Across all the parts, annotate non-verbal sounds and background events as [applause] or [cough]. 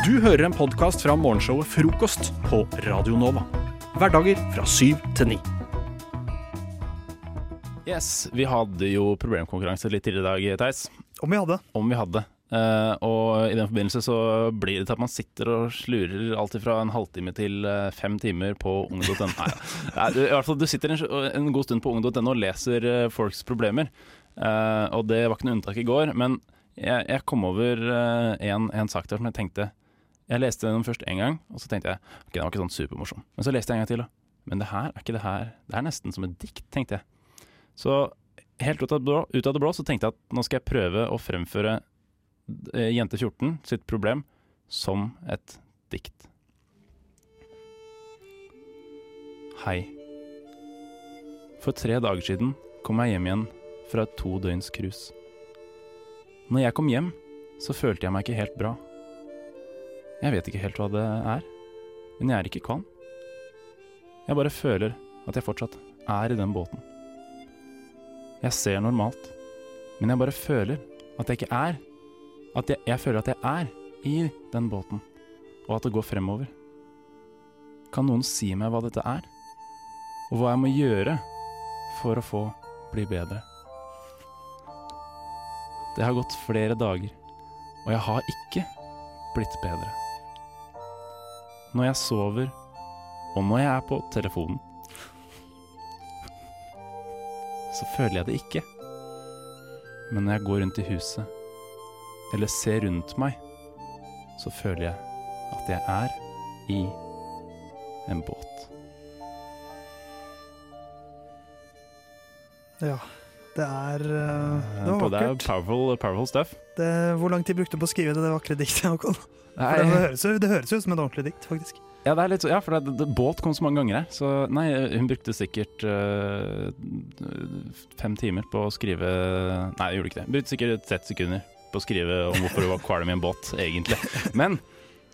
Du hører en podkast fra morgenshowet Frokost på Radio Nova. Hverdager fra syv til ni. Yes, Vi hadde jo problemkonkurranse litt tidligere i dag, Theis. Om vi hadde. Om vi hadde. Eh, og i den forbindelse så blir det til at man sitter og slurer alt fra en halvtime til eh, fem timer på ung.no. Nei, du, i hvert fall du sitter en, en god stund på ung.no og leser eh, folks problemer. Eh, og det var ikke noe unntak i går. Men jeg, jeg kom over eh, en, en sak der som jeg tenkte Jeg leste den først én gang, og så tenkte jeg ok, den var ikke sånn supermorsom. Men så leste jeg en gang til, da. Men det her er ikke det her Det er nesten som et dikt, tenkte jeg. Så helt ut av, blå, ut av det blå så tenkte jeg at nå skal jeg prøve å fremføre eh, Jente 14 sitt problem som et dikt. Hei. For tre dager siden kom jeg hjem igjen fra et to døgns cruise. Når jeg kom hjem, så følte jeg meg ikke helt bra. Jeg vet ikke helt hva det er, men jeg er ikke kvalm. Jeg bare føler at jeg fortsatt er i den båten. Jeg ser normalt, men jeg bare føler at jeg ikke er. At jeg, jeg føler at jeg er i den båten, og at det går fremover. Kan noen si meg hva dette er? Og hva jeg må gjøre for å få bli bedre? Det har gått flere dager, og jeg har ikke blitt bedre. Når jeg sover, og når jeg er på telefonen, så føler jeg det ikke. Men når jeg går rundt i huset, eller ser rundt meg, så føler jeg at jeg er i en båt. Ja. Det er uh, Det var det er vakkert. powerful, powerful stuff. Det, hvor lang tid brukte du på å skrive det, det vakre diktet, Håkon? Det høres, det høres jo ut som et ordentlig dikt, faktisk. ja, det er litt, så- ja, for det, det, båt kom så mange ganger jeg. Så nei, hun brukte sikkert uh, fem timer på å skrive Nei, hun gjorde ikke det. Brukte sikkert 30 sekunder på å skrive om hvorfor hun var kvalm i en båt, egentlig. Men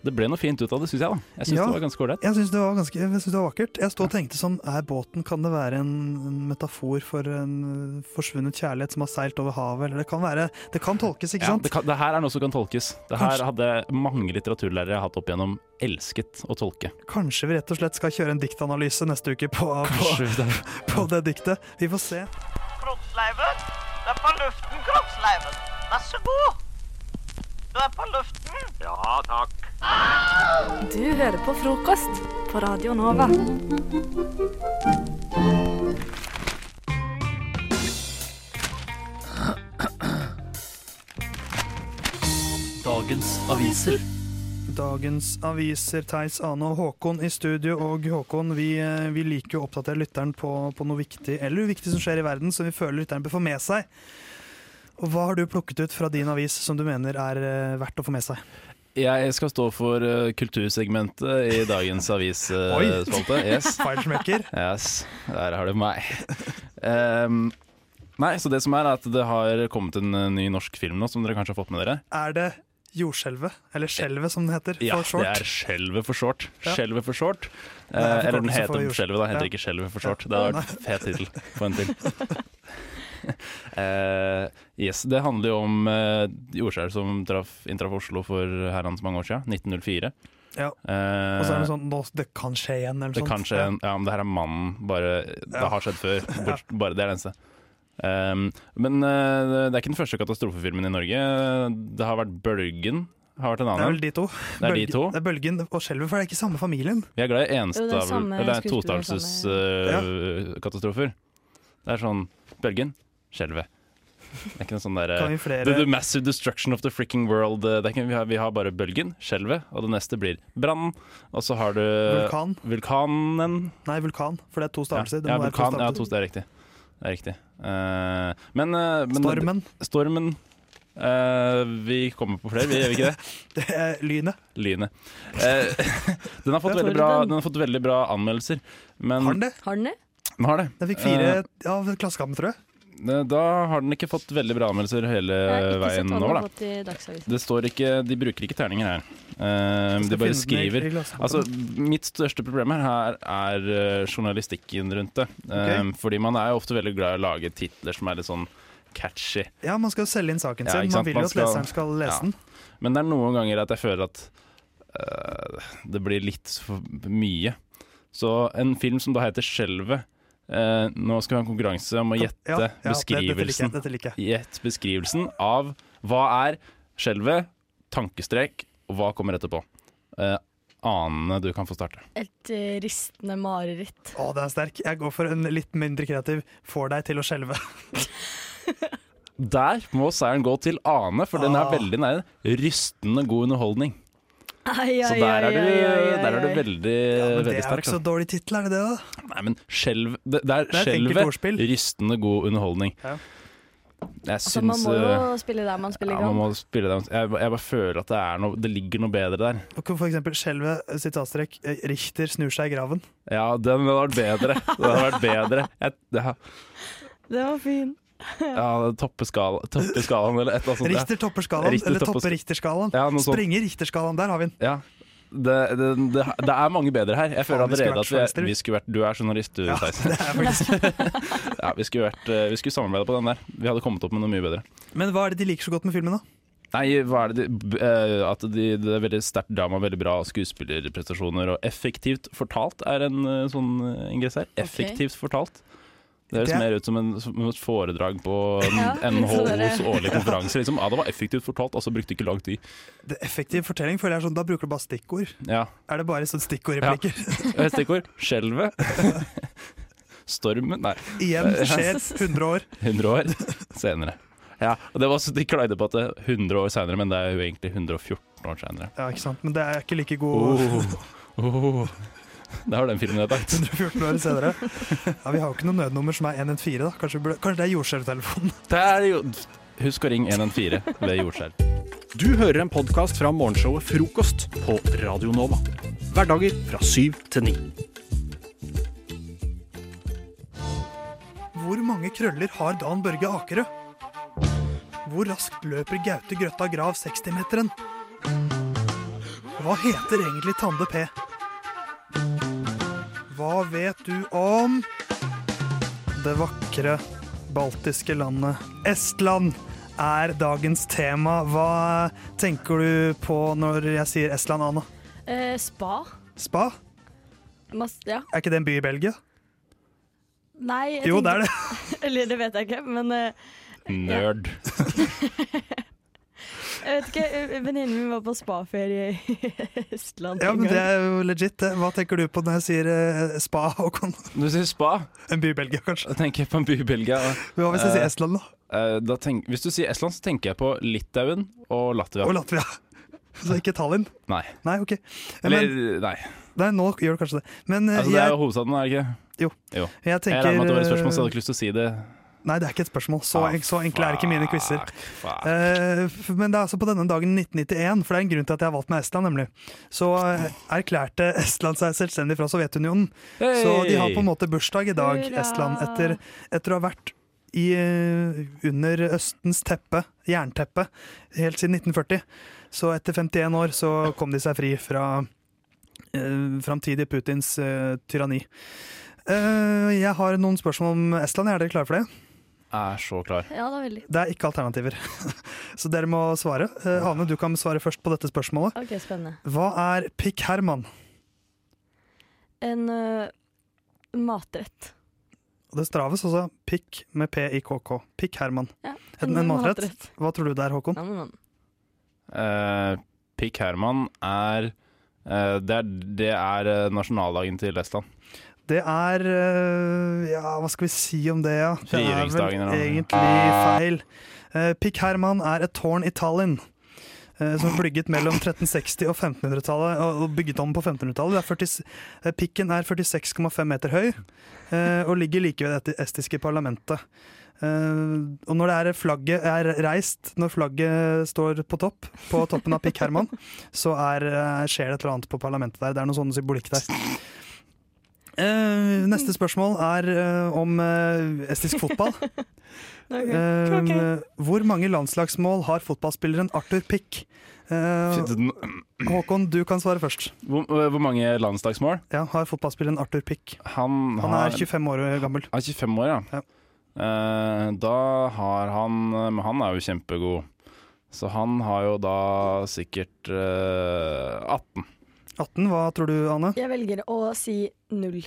det ble noe fint ut av det, syns jeg. da Jeg syns Ja. det var ganske ålreit. Jeg syns det, var ganske- jeg synes det var vakkert. Jeg stod og tenkte sånn, er båten Kan det være en, en metafor for en forsvunnet kjærlighet som har seilt over havet? Eller det kan være Det kan tolkes, ikke Ja, sant? det, kan, det her er noe som kan tolkes. Det her Kanskje- hadde mange litteraturlærere jeg hatt opp igjennom elsket å tolke. Kanskje vi rett og slett skal kjøre en diktanalyse neste uke på, på, det [laughs] på det diktet. Vi får se. Kroppsleiven. Det er på luften, Kroppsleiven. Vær så god. Du er på luften. Ja, takk. Du hører på frokost på Radio Nova. Dagens aviser. Dagens aviser, Theis, Ane og Håkon i studio. Og Håkon, vi, eh, vi liker jo å oppdatere lytteren på, på noe viktig eller uviktig som skjer i verden, som vi føler lytteren bør få med seg. Og Hva har du plukket ut fra din avis som du mener er eh, verdt å få med seg? Jeg skal stå for uh, kultursegmentet i dagens avisspalte. [laughs] Yes. [laughs] Feilsmekker. yes, der har du meg. Um, nei, så det som er, er at det har kommet en ny norsk film nå, som dere kanskje har fått med dere. Er det jordskjelvet, eller skjelvet som det heter, Ja, for short? det er Skjelvet for short. Ja. Skjelvet for short. Eh, eller den heter Skjelvet, da. Heter Ja. ikke Skjelvet for short. Ja. Det hadde vært fet tittel på en til. [laughs] [laughs] Eh, yes, det handler jo om uh, jordskjelv som traff, inntraff Oslo for herrens mange år siden, 1904. Ja. Eh, Og så er det sånn nå, Det kan skje igjen, eller det sånt. kan skje, ja, men det her er mannen. Bare, Det Ja. har skjedd før. [laughs] Bort, bare Det er det eneste. Um, men uh, det er ikke den første katastrofefilmen i Norge. Det har vært Bølgen. Har vært en Det er vel de to. Det er de to. Det er Bølgen og Skjelvet, for det er ikke samme familien. Vi er glad i Jo, det er enstavel samme Eller skuespiller, det er sånn Bølgen, skjelvet. Det er ikke noe sånn der Kan vi the, flere the massive destruction of the fricking world. eh, Det er ikke, vi, har, vi har bare bølgen, skjelvet, og det neste blir brannen. Og så har du Vulkan? vulkanen. Nei, vulkan, for det er to stavelser. Ja, ja, vulkan, ja, to, det er riktig. Det er riktig. Uh, men, uh, men Stormen. Stormen uh, Vi kommer på flere, vi gjør vi ikke det? [laughs] Det er lynet. Lynet. Eh, [laughs] den, har fått veldig bra, den har fått veldig bra anmeldelser. Men Har den det? Har den det? den har det. Den fikk fire av Klassekampen, tror jeg. Eh, Da har den ikke fått veldig bra anmeldelser hele veien har da. Det står ikke, de bruker ikke terninger her. Eh, de bare skriver. Altså, Mitt største problem her er eh, journalistikken rundt det. Eh, okay. Fordi man er jo ofte veldig glad i å lage titler som er litt sånn catchy. Ja, man skal selge inn saken sin. Ja, man vil jo at skal- leseren skal lese ja. den. Men det er noen ganger at jeg føler at uh, Det blir litt for mye. Så en film som da heter 'Skjelvet' eh, Nå skal vi ha en konkurranse om å gjette Ja, ja, beskrivelsen. Dette liker jeg. Dette. Gjett beskrivelsen av hva er skjelvet, tankestrek, og hva kommer etterpå. Uh, Ane, du kan få starte. Et uh, ristende mareritt. Å, den er sterk. Jeg går for en litt mindre kreativ 'får deg til å skjelve'. [laughs] Der må seieren gå til Ane, for den er Ah. veldig nær Rystende god underholdning. Ai, Så der er du, ai, ai, der er du veldig, Ja, men det er jo ikke så dårlig tittel, er det det? da? Nei, men skjelv Det, det er Det er skjelvet, rystende god underholdning. Ja. Jeg Altså, man må eh, jo spille der man spiller ja, man må spille. Jeg, jeg bare føler at det, er noe, det ligger noe bedre der. Og For eksempel skjelvet, sitatstrekk, eh, Richter snur seg i graven. Ja, den hadde vært bedre. Den hadde vært bedre. Jeg, ja, Det var fin. Ja, toppe skala- toppeskalaen eller et eller annet sånt. Richter topper skalaen, Richter eller topper Richterskalaen. Ja. Sprenger Richterskalaen, der har vi den. Ja. Det, det, det, det er mange bedre her. Jeg føler allerede at vi, vi. skulle vært Du er journalist, du, Ja, Theisen. [laughs] [laughs] Ja, vi skulle, vært, eh, vi skulle samarbeide på den der. Vi hadde kommet opp med noe mye bedre. Men hva er det de liker så godt med filmen, da? Nei, hva er det de, eh, At de, det er veldig sterkt drama, veldig bra skuespillerprestasjoner, og effektivt fortalt er en uh, sånn ingress her. Effektivt fortalt. Det høres er- mer ut som, en, som et foredrag på [laughs] Ja, NHOs årlige [laughs] konferanse. Liksom. Ja, det var effektivt fortalt, altså brukte ikke lang tid. Det Effektiv fortelling føler jeg er sånn, Da bruker du bare stikkord. Ja. Er det bare sånn stikkordreplikker? Ja. [laughs] Stikkord skjelvet. Stormen Nei, Igjen skjer 100 år. 100 år senere. Ja, og det var så De klagde på at det er 100 år senere, men det er jo egentlig 114 år senere. Ja, ikke sant? Men det er ikke like god Oh, oh. [laughs] Der har den filmen ødelagt. 114 år senere. Ja, Vi har jo ikke noe nødnummer som er 114, da. Kanskje, burde, kanskje det er jordskjelvtelefonen. [laughs] Det er jo Husk å ringe 114 ved jordskjelv. Du hører en podkast fra morgenshowet Frokost på Radio Nova. Hverdager fra syv til ni. Hvor mange krøller har Dan Børge Akerø? Hvor raskt løper Gaute Grøtta Grav 60-meteren? Hva heter egentlig Tande P? Hva vet du om det vakre baltiske landet Estland? Er dagens tema. Hva tenker du på når jeg sier Estland, Anna? Eh, spa. Spa? Mas ja. Er ikke det en by i Belgia? Nei, Jo, det er det. [laughs] Eller det vet jeg ikke, men uh, Nerd. [laughs] [laughs] jeg vet ikke. eh, Venninnen min var på spaferie i [laughs] Estland Ja, men Det er jo legit. det. Hva tenker du på når jeg sier eh, spa, Håkon? Du sier spa. En by i Belgia, kanskje? Da tenker jeg på en by i Belgia. Hva hvis jeg sier Eh, Estland, da? Eh, da tenk, hvis du sier Estland, så tenker jeg på Litauen og Latvia. Og Latvia. Så ikke Tallinn? Nei. Nei, OK. Eller, Men, nei. nei, nå gjør du kanskje det. Men eh, Altså, det er jeg, jo hovedstaden, er det ikke? Jo. jo. jeg Jeg regner med at det var et spørsmål, så jeg hadde ikke lyst til å si det. Nei, det er ikke et spørsmål. Så, Ah, så enkle er ikke mine quizer. fuck. Eh, men det er altså på denne dagen 1991, for det er en grunn til at jeg har valgt meg Estland, nemlig. Så uh, erklærte [laughs] Estland seg selvstendig fra Sovjetunionen. Så de har på en måte bursdag i dag, Hurra! Estland, etter, etter å ha vært i, eh, under Østens teppe, jernteppe, helt siden 1940. Så etter 51 år så kom de seg fri fra uh, framtidig Putins eh, tyranni. Eh, jeg har noen spørsmål om Estland. Er dere klare for det? Er så klar. Ja, det er veldig Det er ikke alternativer. [laughs] så dere må svare. Eh, Ane, du kan svare først på dette spørsmålet. Ok, spennende. Hva er pikk Herman? En eh, matrett. Og Det straves også pikk med p-i-k-k. Pikk Herman. Ja, En, en matrett. Hva tror du det er, Håkon? Ja, men, Uh, Pikk Herman er eh, Det er, det er eh, nasjonaldagen til Estland. Det er øh, Ja, hva skal vi si om det, ja? Det er vel egentlig feil. Pick Herman er et tårn i Tallinn. eh, som bygget mellom 1360 og 1500-tallet, og bygget om på 1500-tallet. Det er 40 eh, Pikken er 46,5 meter høy, eh, og ligger like ved det estiske parlamentet. Eh, og når det er flagget er reist, når flagget står på topp, på toppen av Pikk Herman, så er, eh, skjer det et eller annet på parlamentet der. Det er noe sånn symbolikk der. Eh, neste spørsmål er uh, om uh, estisk fotball. [laughs] okay. Eh, ok. Hvor mange landslagsmål har fotballspilleren Arthur Pick? Eh, Håkon, du kan svare først. Hvor, hvor mange landslagsmål? Ja, Har fotballspilleren Arthur Pick? Han, Han er 25 år gammel. Er 25 år, ja. Ja. Eh, da har han Men han er jo kjempegod. Så han har jo da sikkert eh, 18. 18, hva tror du, Ane? Jeg velger å si null.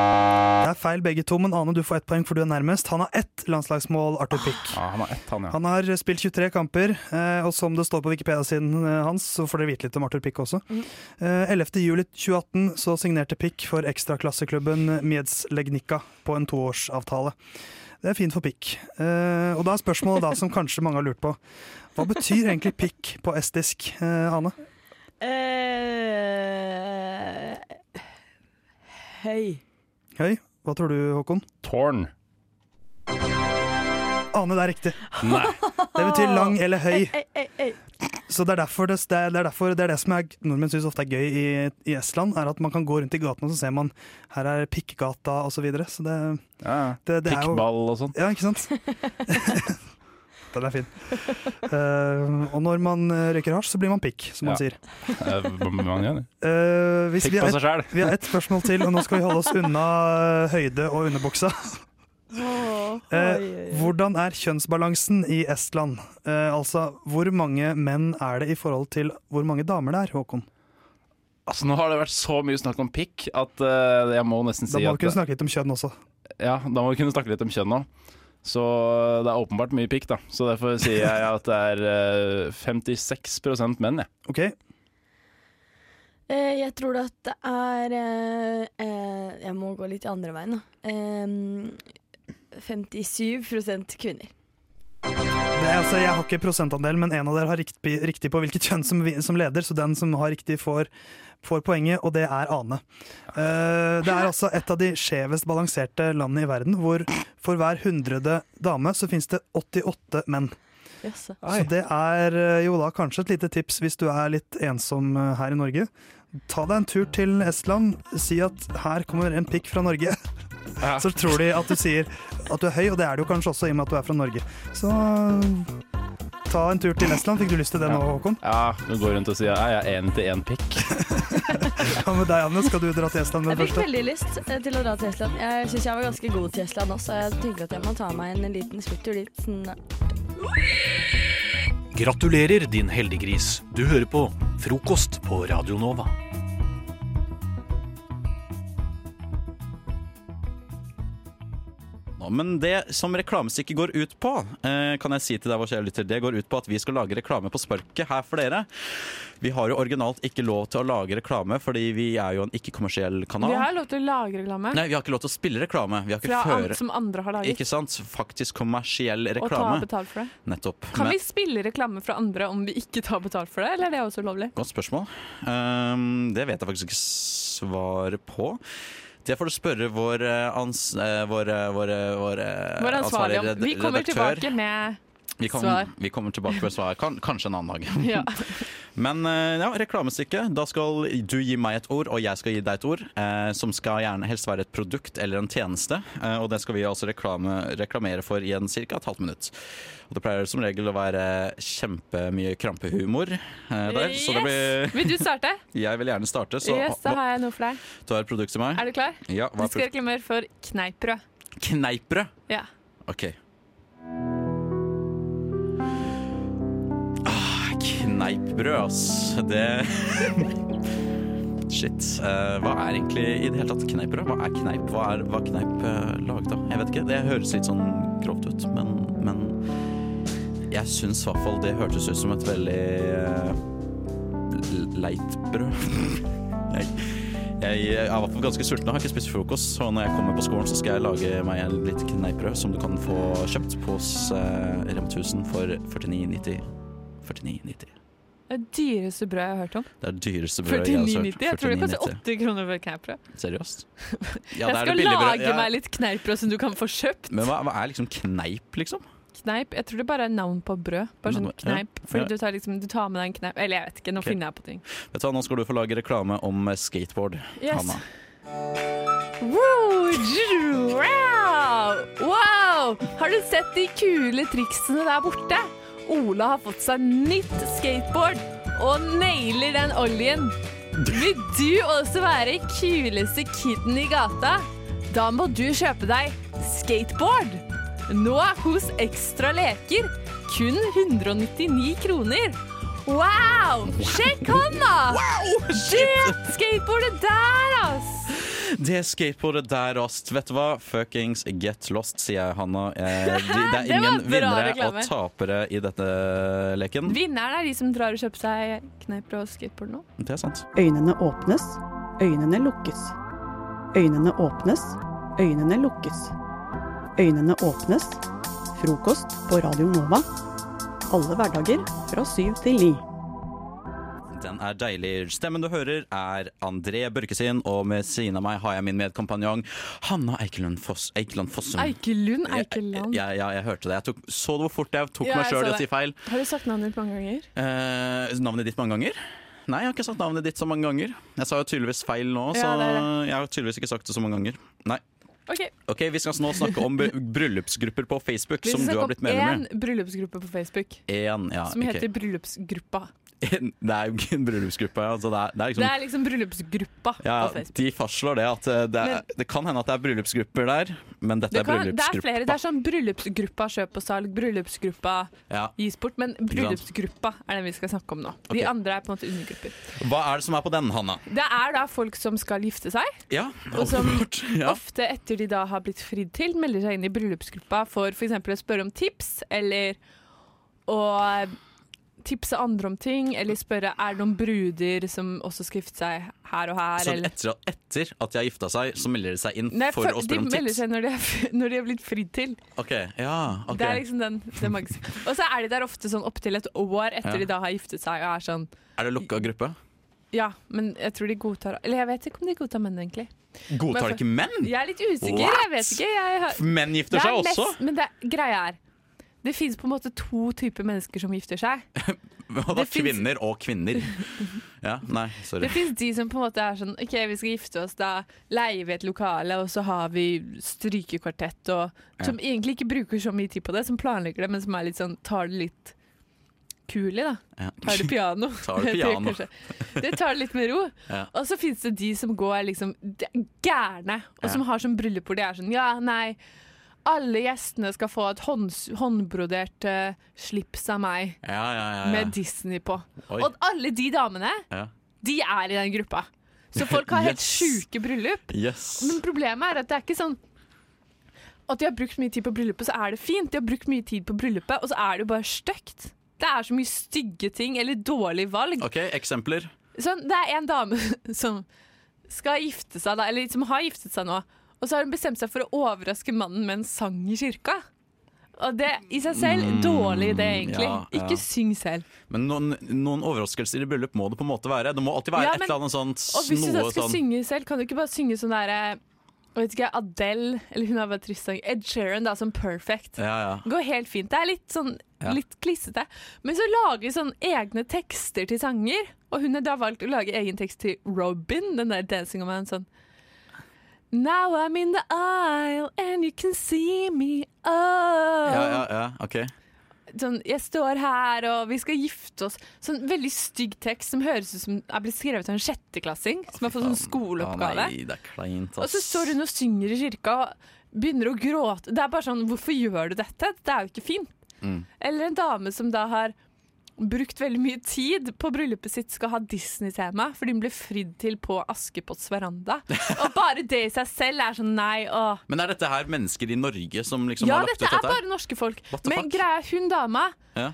Det er feil begge to, men Ane, du får ett poeng, for du er nærmest. Han har ett landslagsmål, Arthur Pick. Ja, han har ett, han, ja. Han har spilt 23 kamper, eh, og som det står på Wikipedia-siden eh, hans, så får dere vite litt om Arthur Pick også. Mhm. Eh, 11. juli 2018 så signerte Pick for ekstraklasseklubben Miedslegnica på en toårsavtale. Det er fint for Pick. Eh, og da er spørsmålet da, som kanskje mange har lurt på, hva betyr egentlig Pick på estisk, eh, Ane? Eh, høy. Høy? Hva tror du, Håkon? Tårn. Ane, det er riktig. Nei. Det betyr lang eller høy. Ei, ei, ei. Så det er derfor det, det, er, det, er derfor, det er det som er, nordmenn syns ofte er gøy i, i Estland, er at man kan gå rundt i gatene og så ser man her er Pikkgata osv. Så, videre. så det, Ja, ja. det, det Pikkball og sånn. Ja, ikke sant? [laughs] Den er fin. Uh, [laughs] og når man eh, røyker hasj, så blir man pikk, som man Ja. sier. Uh, Man gjør det. Eh, Pikk vi, på har seg sjæl. vi har ett spørsmål til, og nå skal vi holde oss unna høyde og underbuksa. Eh, oi. Hvordan er kjønnsbalansen i Estland? Altså, hvor mange menn er det i forhold til hvor mange damer det er, Håkon? Altså, nå har det vært så mye snakk om pikk at jeg må nesten Da må vi kunne snakke litt om kjønn også. Ja, da må vi kunne snakke litt om kjønn nå. Så det er åpenbart mye pikk, da. Så derfor sier jeg at det er eh, 56 menn, jeg. Ok, Eh, jeg tror at det er eh, eh, Jeg må gå litt i andre veien, da. Eh, 57% kvinner. Det altså, jeg har ikke prosentandel, men en av dere har riktig, riktig på hvilket kjønn som, som leder, så den som har riktig får, får poenget, og det er Ane. Uh, det er altså et av de skjevest balanserte landene i verden, hvor for hver hundrede dame så finnes det 88 menn. Yes. Så det er eh, jo da kanskje et lite tips hvis du er litt ensom eh, her i Norge. Ta deg en tur til Estland, si at her kommer en pikk fra Norge. [laughs] Ja. Så tror de at du sier at du er høy, og det er du kanskje også i og med at du er fra Norge. Så ta en tur til Estland. Fikk du lyst til det nå, Håkon? Ja, du går rundt og sier jeg er jeg én til én pikk. [laughs] Hva med deg, Anne? Skal du dra til Estland med Jeg det fikk veldig lyst eh, til å dra til Estland. Jeg syns jeg var ganske god til Estland også. Jeg tenker at jeg må ta meg en liten spurtur dit. Sånn. Gratulerer, din heldiggris. Du hører på Frokost på Radio Nova. Men det som reklamestykket går ut på, eh, kan jeg si til deg, vår kjære lytter, det går ut på at vi skal lage reklame på sparket her for dere. Vi har jo originalt ikke lov til å lage reklame, fordi vi er jo en ikke-kommersiell kanal. Vi har lov til å lage reklame Nei, vi har ikke lov til å spille reklame. Vi har ikke fra føre som andre har laget, Ikke sant? Faktisk kommersiell og ta reklame. betalt for det. Nettopp. Kan Men- vi spille reklame fra andre om vi ikke tar betalt for det, eller er det også ulovlig? Godt spørsmål. Um, det vet jeg faktisk ikke svaret på. Det får du spørre vår, eh, ans, eh, vår, eh, vår, vår, ansvarlige om. Vi kommer tilbake med Vi kom, Svar. Vi kommer tilbake med svar. Kan, kanskje en annen dag. ja. [laughs] Men eh, ja, reklamestykke. Da skal du gi meg et ord, og jeg skal gi deg et ord. Eh, som skal gjerne helst være et produkt eller en tjeneste. Eh, og det skal vi altså reklame, reklamere for i en ca. et halvt minutt. Og det pleier som regel å være kjempemye krampehumor eh, der. Så det blir Vil du starte? [laughs] Jeg vil gjerne starte. Så yes, da har jeg noe for deg. du har et produkt til meg? Er du klar? Ja, Du skal reklamere for kneippbrød. Kneippbrød? Ja. OK. Kneippbrød, ass. Det [laughs] Shit. Eh, hva er egentlig i det hele tatt kneippbrød? Hva er kneip? Hva er, hva kneip uh, laget av? Jeg vet ikke. Det høres litt sånn grovt ut, men, men jeg syns i hvert fall det hørtes ut som et veldig eh, leit brød. [laughs] jeg, jeg er i hvert fall ganske sulten og har ikke spist frokost, så når jeg kommer på skolen, så skal jeg lage meg en litt kneippbrød som du kan få kjøpt hos uh, Rem 1000 for 49,90. 49,90. Det er dyreste brødet jeg har hørt om. Det er dyreste brødet jeg har 49,90. hørt. Jeg tror det koster 80 kroner for et kneippbrød. Seriøst? Ja, jeg det skal lage ja. meg litt kneippbrød som du kan få kjøpt. Men hva, hva er liksom kneip, liksom? Kneip, Jeg tror det bare er navn på brød. Bare sånn kneip. Fordi du, tar liksom, du tar med deg en kneip Eller jeg vet ikke, nå okay. finner jeg på ting. Vet du hva, Nå skal du få lage reklame om eh, skateboard, Yes. Hanna. Wow, wow! Har du sett de kule triksene der borte? Ola har fått seg nytt skateboard og nailer den oljen. Vil du også være kuleste kiden i gata? Da må du kjøpe deg skateboard. Nå hos Ekstra Leker. kun 199 kroner. Wow! Sjekk hånda! Wow, [laughs] Det skateboardet der, ass! Det skateboardet der, Rast. Vet du hva? Fuckings get lost, sier jeg, Hanna. Eh, de, det er [laughs] ingen det vinnere reklame. og tapere i dette leken. Vinneren er de som drar og kjøper seg kneiper og skateboard nå. Det er sant. Øynene åpnes, øynene lukkes. Øynene åpnes, øynene lukkes. Øynene åpnes. Frokost på Radio Nova. Alle hverdager fra syv til ni. Den er deilig. Stemmen du hører, er André Børke sin, og med siden av meg har jeg min medkompanjong Hanna Eikelund, Foss, Eikeland Fossum. Eikelund, Eikeland. Ja, ja, jeg hørte det. Jeg tok, så du hvor fort jeg tok Ja, meg sjøl i å si feil? Har du sagt navnet ditt mange ganger? Eh, navnet ditt mange ganger? Nei, jeg har ikke sagt navnet ditt så mange ganger. Jeg sa jo tydeligvis feil nå, så Ja, det jeg har tydeligvis ikke sagt det så mange ganger. Nei. Ok, Ok, Vi skal nå snakke om [laughs] bryllupsgrupper på Facebook, som du har blitt om medlem i. én bryllupsgruppe på Facebook En, ja, som heter Bryllupsgruppa. Det er jo ikke en bryllupsgruppe. Altså det, er, det er liksom Det er liksom bryllupsgruppa Ja, på Facebook. de fastslår det at eh, det, er, det kan hende at det er bryllupsgrupper der, men dette Det, er kan, det er flere. Det er sånn bryllupsgruppa kjøp og salg, bryllupsgruppa Ja. gis bort, men bryllupsgruppa er den vi skal snakke om nå. De andre er på en måte undergrupper. Hva er det som er på den, Hanna? Det er da folk som skal gifte seg. Ja, Og som. Ja. Ofte etter de da har blitt fridd til, melder seg inn i bryllupsgruppa for f.eks. å spørre om tips, eller å tipse andre om ting, eller spørre er det noen bruder som også skal gifte seg her og her. Så eller etter, etter at de har gifta seg, så melder de seg inn Nei, for, å spørre om melder tips? seg når de, er, når de har blitt fridd til. Ok, ja, ok. Det er liksom den, den. Og så er de der ofte sånn opptil et år etter Ja. de da har giftet seg og er sånn Er det lukka gruppe? Ja, men jeg tror de godtar Eller jeg vet ikke om de godtar menn, egentlig. Godtar Men- ikke menn? Jeg er litt usikker. What? Jeg vet ikke. Jeg har, Menn gifter er seg også? mest- Men det, greia er Det fins på en måte to typer mennesker som gifter seg. [laughs] Finnes- Kvinner og kvinner? [laughs] Ja, nei, sorry. Det fins de som på en måte er sånn OK, vi skal gifte oss, da leier vi et lokale, og så har vi strykekvartett, og som egentlig ikke bruker så mye tid på det, som planlegger det, men som er litt sånn tar det litt Kulig da. Ja. Tar det piano. [laughs] Tar det piano. Det tar det litt med ro. Ja. Og så fins det de som går liksom gærne, og Ja. som har sånn bryllup hvor de er sånn Ja, nei, alle gjestene skal få et hånd, håndbrodert uh, slips av meg Ja, ja, ja, ja. med Disney på. Oi. Og alle de damene, Ja. de er i den gruppa. Så folk har helt [laughs] Yes. sjuke bryllup. Yes. Men problemet er at det er ikke sånn at de har brukt mye tid på bryllupet, så er det fint. De har brukt mye tid på bryllupet, og så er det jo bare stygt. Det er så mye stygge ting, eller dårlige valg. OK, eksempler. Sånn, det er en dame [laughs] som skal gifte seg, da, eller som har giftet seg nå. Og så har hun bestemt seg for å overraske mannen med en sang i kirka. Og det i seg selv, Mm, dårlig idé, egentlig. ja, ja. Ikke syng selv. Men noen, noen overraskelser i bryllup må det på en måte være. Det må alltid være Ja, et eller annet sånt Og hvis du da skal sånn synge selv, kan du ikke bare synge sånn derre jeg vet ikke, Adele, eller hun har bare trist sang. Ed Sheeran, da, som Perfect. Ja, ja. Det går helt fint. Det er litt sånn Ja. litt klissete. Men så lager vi sånn egne tekster til sanger. Og hun har da valgt å lage egen tekst til Robin, den der Dancing Man. Sånn Now I'm in the aisle and you can see me. Oh. Ja, ja, ja, ok. Sånn, jeg står her og vi skal gifte oss. Sånn veldig stygg tekst som høres ut som er blitt skrevet av en sjetteklassing. Som har fått sånn skoleoppgave. Å nei, det er kleint, Og så står hun og synger i kirka og begynner å gråte. Det er bare sånn, Hvorfor gjør du dette? Det er jo ikke fint. Mm. Eller en dame som da har brukt veldig mye tid på bryllupet sitt, skal ha Disney-tema fordi hun ble fridd til på Askepotts veranda. Og bare det i seg selv er sånn nei, åh. Men er dette her mennesker i Norge som liksom Ja, har lagt ut dette er dette? er bare norske folk. Men greia, hun dama, Ja,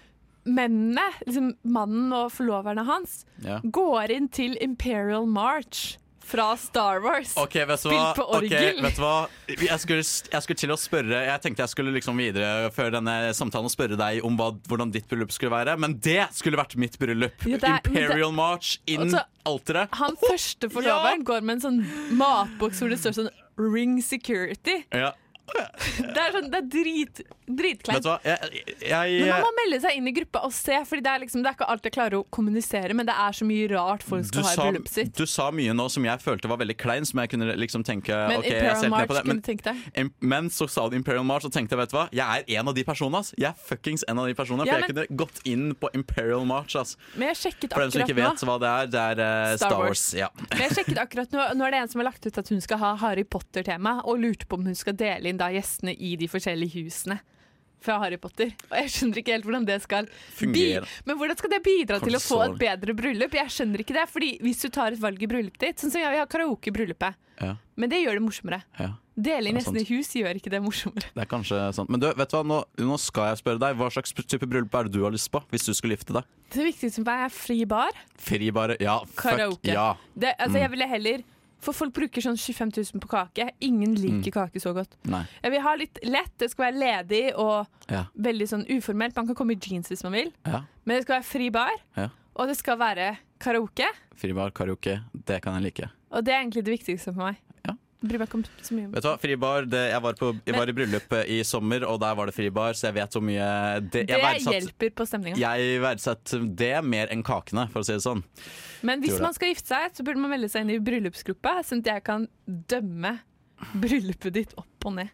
mennene, liksom mannen og forloverne hans, ja. går inn til Imperial March fra Star Wars. Ok, vet du hva? Spilt på orgel. Okay, vet du hva? Jeg, skulle, jeg skulle til å spørre Jeg tenkte jeg skulle liksom videre før denne samtalen og spørre deg om hva, hvordan ditt bryllup skulle være, men det skulle vært mitt bryllup. Ja, er- men det- Imperial March inn Altså, alteret. Han første forloveren går med en sånn matboks hvor det står sånn Ring security. Ja. [laughs] Det er, sånn, det er drit, Vet du hva? Jeg, jeg, Men man må melde seg inn i gruppa og se, Fordi det er, liksom, det er ikke alt jeg klarer å kommunisere, men det er så mye rart folk skal ha i bryllupet sitt. du sa mye nå som jeg følte var veldig klein, som jeg kunne liksom tenke Men okay, Imperial ser March på kunne Men, du tenke deg. Men så sa du Imperial March, og tenkte jeg, vet du hva, jeg er en av de personene. ass. Jeg er fuckings en av de personene, Ja, for jeg kunne gått inn på Imperial March. ass. Men jeg sjekket For dem som ikke nå. vet hva det er, det er uh, Star Star Wars. Wars. Ja. Men jeg sjekket akkurat nå, nå er det en som har lagt ut at hun skal ha Harry Potter-tema, og lurte på om hun skal dele inn da gjestene i de forskjellige husene. fra Harry Potter. Og jeg skjønner ikke helt hvordan det skal Fungere. Men hvordan skal det bidra til å få et bedre bryllup? Jeg skjønner ikke det. Fordi hvis du tar et valg i bryllupet ditt Sånn som jeg, vi har karaoke i bryllupet. Ja, Men det gjør det morsommere. ja. Dele inn nesten i hus gjør ikke det morsommere. Det er kanskje sant. Men du, vet du hva, nå, nå skal jeg spørre deg. Hva slags type bryllup er det du har lyst på hvis du skulle gifte deg? Det viktigste for meg er fri bar. Fri bar, Ja, fuck ja. Det, altså, Mm. Jeg ville heller For folk bruker sånn 25 000 på kake. Ingen liker Mm. kake så godt. Nei. Jeg vil ha litt lett. Det skal være ledig og Ja. veldig sånn uformelt. Man kan komme i jeans hvis man vil. ja. Men det skal være fri bar, Ja. og det skal være karaoke. Fri bar, karaoke, det kan jeg like. Og det er egentlig det viktigste for meg. Bryr meg ikke om så mye Vet du hva, fribar, det, jeg, var på, jeg var i bryllup eh, i sommer, og der var det fribar, så jeg vet hvor mye Det, Det verdsatt- hjelper på stemninga. Jeg verdsetter det mer enn kakene, for å si det sånn. Men hvis man skal gifte seg, så burde man melde seg inn i bryllupsgruppa, sånn at jeg kan dømme bryllupet ditt opp og ned.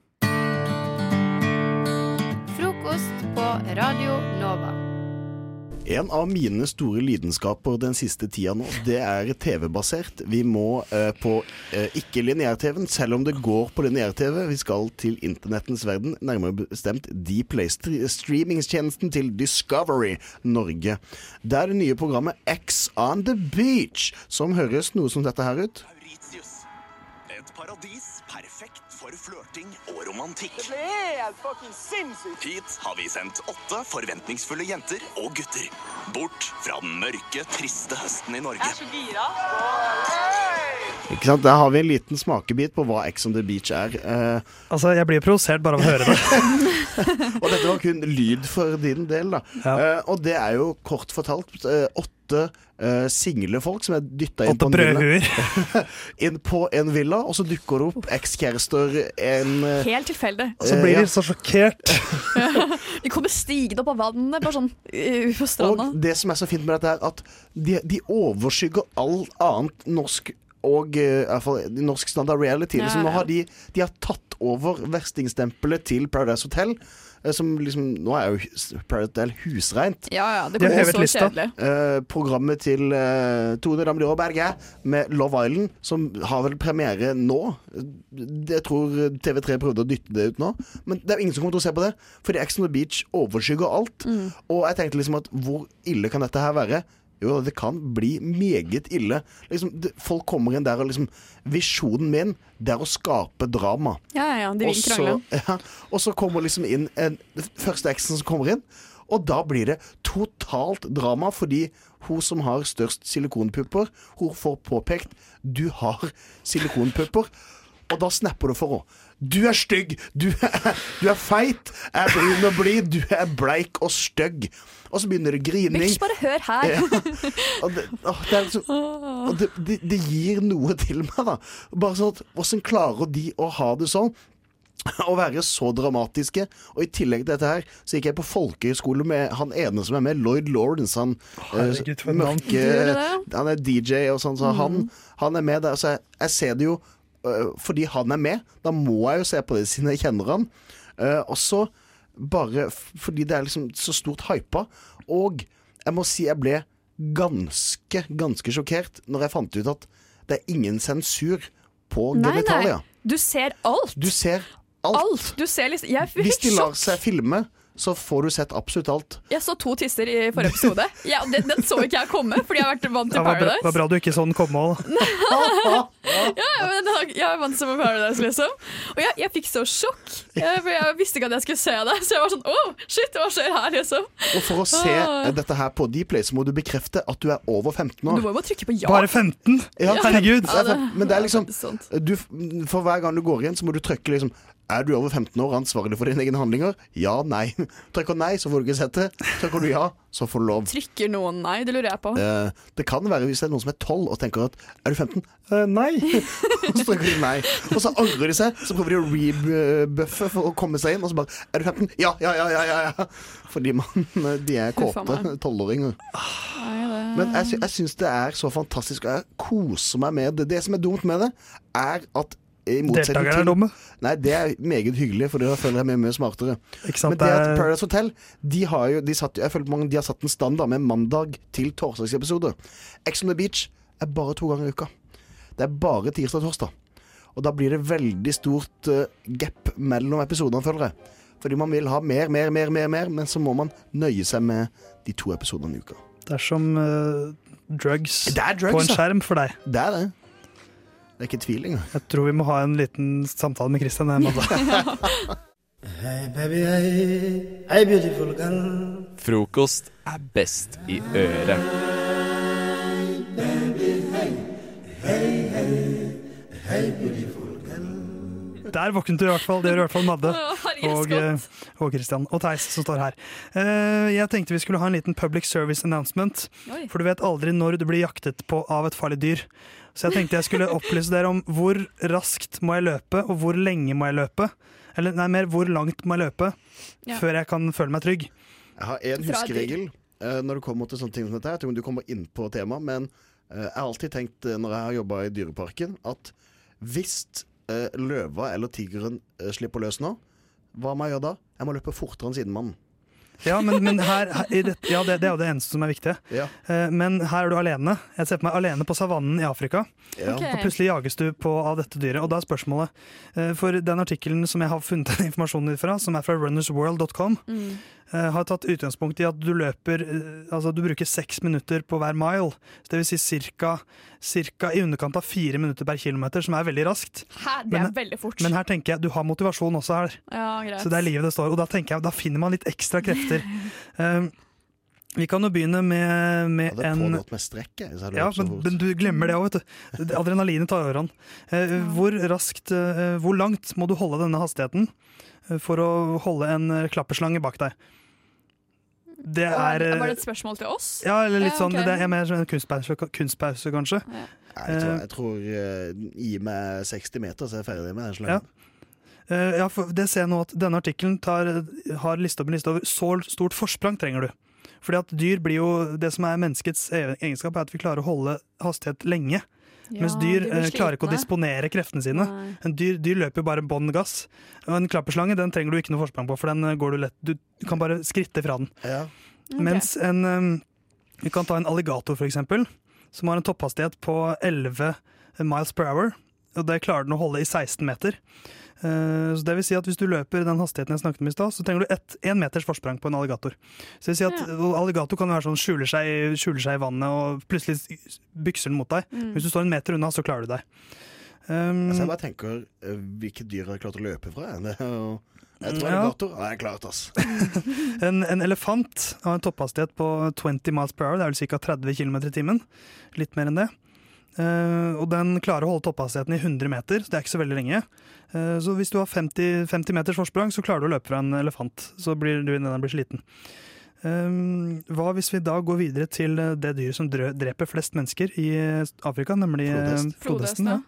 Frokost på Radio Nova. En av mine store lidenskaper den siste tida nå, det er TV-basert. Vi må eh, på eh, ikke lineær-TV-en, selv om det går på lineær-TV. Vi skal til internettens verden, nærmere bestemt Dplay-streamingstjenesten til Discovery Norge. Det er det nye programmet X on the Beach, som høres noe som dette her ut. Mauritius. Et paradis perfekt for flørting og romantikk. Det ble helt fucking sinnssykt! Hit har vi sendt åtte forventningsfulle jenter og gutter. Bort fra den mørke, triste høsten i Norge. Jeg er så gira. Ikke sant? Der har vi en liten smakebit på hva X on the Beach er. Eh, Altså, jeg blir provosert bare av å høre det. [laughs] og dette var kun lyd for din del, da. Ja. Eh, og det er jo kort fortalt eh, åtte eh, single folk som er dytta inn på en villa. [laughs] inn på en villa, og så dukker det opp ekskjærester, en uh, Helt tilfeldig. Og så blir ja. de så sjokkert. [laughs] De kommer stigende opp av vannet, bare sånn uh, på stranda. Og det som er så fint med dette, er at de, de overskygger all annet norsk og eh, i hvert fall norsk standard reality. Ja, Liksom, nå ja. har de, de har tatt over verstingstempelet til Paradise Hotel. Eh, Som liksom, nå er jo Paradise Del husreint. Ja, ja, det kommer så lista. kjedelig. Eh, programmet til eh, Tone Damli Berge med Love Island, som har vel premiere nå. Det- Jeg tror TV3 prøvde å dytte det ut nå, men det er jo ingen som kommer til å se på det. Fordi Ex on the Beach overskygger alt. Og jeg tenkte liksom at hvor ille kan dette her være? Jo, det kan bli meget ille. Liksom, det, folk kommer inn der og liksom Visjonen min, det er å skape drama. Ja, ja, de vil krangle. [laughs] Ja, og så kommer liksom inn en, første eksen som kommer inn, og da blir det totalt drama, fordi hun som har størst silikonpupper, hun får påpekt du har silikonpupper, og da snapper du for henne. Du er stygg, du er, du er feit, jeg er brun og blid, du er bleik og stygg. Og så begynner det grining. Bitch, bare hør her. Ja. Og det, åh, det, er liksom, og det, det, det gir noe til meg, da. Bare sånn at Hvordan klarer de å ha det sånn? Å være så dramatiske. Og i tillegg til dette her, så gikk jeg på folkehøyskole med han ene som er med, Lloyd Lawrence. Han, Herregud, navn. mørke, han er DJ og sånn, så han, han er med der. Så jeg, jeg ser det jo fordi han er med. Da må jeg jo se på det siden jeg kjenner han. Eh, og så bare fordi det er liksom så stort hypa. Og jeg må si jeg ble ganske, ganske sjokkert når jeg fant ut at det er ingen sensur på Nei, nei. genitalia. Du ser alt. Du ser alt. Alt. Du ser liksom Hvis de lar seg filme, så får du sett absolutt alt. Jeg så to tisser i forrige episode. [laughs] Ja, den, den så ikke jeg komme, fordi jeg har vært vant til Paradise. Det var bra du ikke så den komme òg. [laughs] Ja, men jeg jeg er vant til Paradise, liksom. Og jeg, jeg fikk så sjokk. Jeg, for jeg visste ikke at jeg skulle se det. Så jeg var sånn oh, shit, hva skjer her, liksom? Og for å se Ah. eh, dette her på Dplay, så må du bekrefte at du er over 15 Du år. må jo bare trykke på ja. Bare 15? Ja, Herregud. det er Men det er liksom du, For hver gang du går inn, så må du trykke liksom Er du over 15 år ansvarlig for dine egne handlinger? Ja, nei. Trykker nei, så får du ikke sett det. Trykker du ja, så får du lov. Trykker noen nei? Det lurer jeg på. Eh, det kan være hvis det er noen som er 12 og tenker at Er du 15? Eh, nei. [laughs] Og så trykker de nei. Og så angrer de seg, så prøver de å rebuffe for å komme seg inn, og så bare Er du 15? Ja, ja, ja, ja, ja. ja. Fordi man, de er kåte tolvåringer. Men jeg, sy jeg syns det er så fantastisk, og jeg koser meg med det. Det som er dumt med det, er at Deltakerne er dumme. Nei, det er meget hyggelig, for da føler jeg meg mye smartere. Men det at Paradise Hotel De har jo de satt, Jeg føler mange, de har satt en standard med mandag til torsdagsepisoder. Ex on the Beach er bare to ganger i uka. Det er bare tirsdag og torsdag. Og da blir det veldig stort uh, gap mellom episodene, føler jeg. Fordi man vil ha mer, mer, mer, mer, mer, men så må man nøye seg med de to episodene i uka. Det er som uh, drugs, Det er drugs, på en skjerm for deg. Det er det. Det er ikke tvil engang. Jeg tror vi må ha en liten samtale med Christian. [laughs] Hei Hey baby, hey, hey beautiful girl. Frokost er best i øret. Hey, hey, hey beautiful girl. Der våknet du i hvert fall. Det gjør i hvert fall Madde [laughs] og, eh, og Christian. Og Theis som står her. Eh, Jeg tenkte vi skulle ha en liten public service announcement. For du vet aldri når du blir jaktet på av et farlig dyr. Så jeg tenkte jeg skulle [laughs] opplyse dere om hvor raskt må jeg løpe, og hvor lenge må jeg løpe. Eller nei, mer hvor langt må jeg løpe Ja. før jeg kan føle meg trygg. Jeg har en Fra huskeregel eh, når det kommer til sånne ting som dette. Jeg tror du kommer inn på temaet, men jeg har alltid tenkt når jeg har jobba i Dyreparken, at hvis eh, løva eller tigeren eh, slipper løs nå, hva må jeg gjøre da? Jeg må løpe fortere enn sidemannen. Ja, men, men her, her det, ja, det, det er jo det eneste som er viktig. Ja. Eh, Men her er du alene. Jeg ser på meg alene på savannen i Afrika. Ja. Okay. Og plutselig jages du på av dette dyret. Og da er spørsmålet eh, For den artikkelen som jeg har funnet [laughs] den informasjonen ut fra, som er fra runnersworld.com, Mm. Eh, har tatt utgangspunkt i at du løper eh, Altså du bruker seks minutter på hver mile. Så det vil si cirka, cirka i underkant av fire minutter per kilometer, som er veldig raskt. Hæ, det er veldig fort. Men her tenker jeg du har motivasjon også her. Ja, greit. Så det er livet det står. Og da tenker jeg, da finner man litt ekstra krefter. Um, [laughs] vi kan jo begynne med, med Hadde en pågått med strekket. ja, men, men du glemmer det òg, vet du. Adrenalinet tar overhånd. Eh, hvor raskt, eh, hvor langt må du holde denne hastigheten for å holde en klapperslange bak deg? Det er eh, Var det et spørsmål til oss? Ja, eller litt Ja, sånn, ok. det er mer som en kunstpause, kunstpause kanskje. Ja. Jeg tror, jeg tror uh, Gi meg 60 meter, så er jeg ferdig med den Ja. slangen. Eh, ja, for det ser jeg nå at denne artikkelen har liste opp en liste over så stort forsprang trenger du. Fordi at dyr blir jo Det som er menneskets e- egenskap, er at vi klarer å holde hastighet lenge. Ja, mens dyr de eh, klarer ikke å disponere kreftene sine. En dyr, dyr løper jo bare bånn gass. Og en klapperslange den trenger du ikke noe forsprang på, for den eh, går du lett Du, kan bare skritte fra den. Mens en um, Vi kan ta en alligator, for eksempel, som har en topphastighet på 11 miles per hour. Og det klarer den å holde i 16 meter. Eh, Så det vil si at Hvis du løper den hastigheten jeg snakket om i stad, så trenger du ett én meters forsprang på en alligator. Så det vil si at ja. Alligator kan jo være sånn skjuler seg, skjuler seg i vannet og plutselig bykser den mot deg. Mm. Hvis du står en meter unna, så klarer du deg. Um, Altså, jeg bare tenker eh, hvilke dyr har jeg klart å løpe fra? [laughs] Jeg tror Ja. alligator har jeg klart, altså. [laughs] En, en elefant har en topphastighet på 20 miles per hour, det er vel ca. 30 km i timen. Litt mer enn det. Eh, og den klarer å holde topphastigheten i 100 meter, så det er ikke så veldig lenge. Eh, så hvis du har 50, 50 meters forsprang, så klarer du å løpe fra en elefant. Så blir du den blir sliten. Eh, hva hvis vi da går videre til det dyret som drø- dreper flest mennesker i Afrika, nemlig Flodhest. flodhesten? Ja.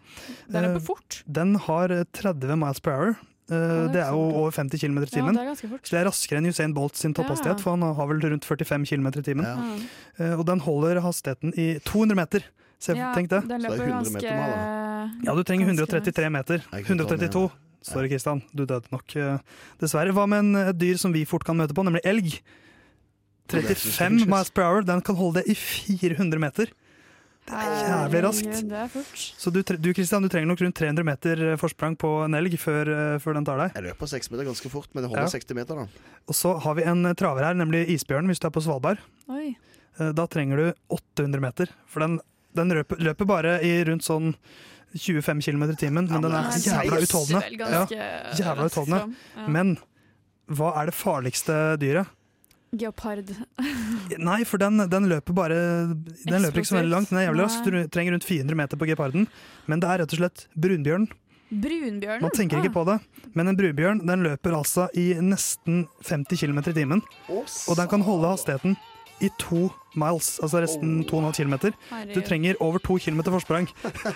Den løper på fort. Den har eh, 30 miles per hour. Uh, det er det er jo over 50 km i Ja, timen. det ganske fort. så det er raskere enn Usain Bolt sin topphastighet, Ja. for han har vel rundt 45 km i timen. Ja. Uh, og den holder hastigheten i 200 meter. Se, Ja, tenk det. den løper ganske Ja, du trenger 133 meter. Jeg kan ta den 132. Sorry, Kristian. Du døde nok, eh, dessverre. Hva med en, et dyr som vi fort kan møte på, nemlig elg? 35 miles per hour. Den kan holde det i 400 meter. Det er jævlig raskt. Så du, du Kristian, du trenger nok rundt 300 meter eh, forsprang på en elg før, eh, før den tar deg. Jeg løper 6 meter ganske fort, men det holder Ja. 60 meter, da. Og så har vi en eh, traver her, nemlig isbjørnen, hvis du er på Svalbard. Oi. Eh, Da trenger du 800 meter, for den, den løper, løper bare i rundt sånn 25 km i timen, men den er jævla utholdende. Ja, jævla utholdende. Men hva er det farligste dyret? Geopard. Nei, for den, den løper bare Den løper ikke så veldig langt. Den er jævlig rask. Du trenger rundt 400 meter på geparden. Men det er rett og slett brunbjørn. Brunbjørn? Man tenker ikke på det, men en brunbjørn den løper altså i nesten 50 km i timen. Og den kan holde hastigheten i to miles, altså resten 2,5 km. Du trenger over to km forsprang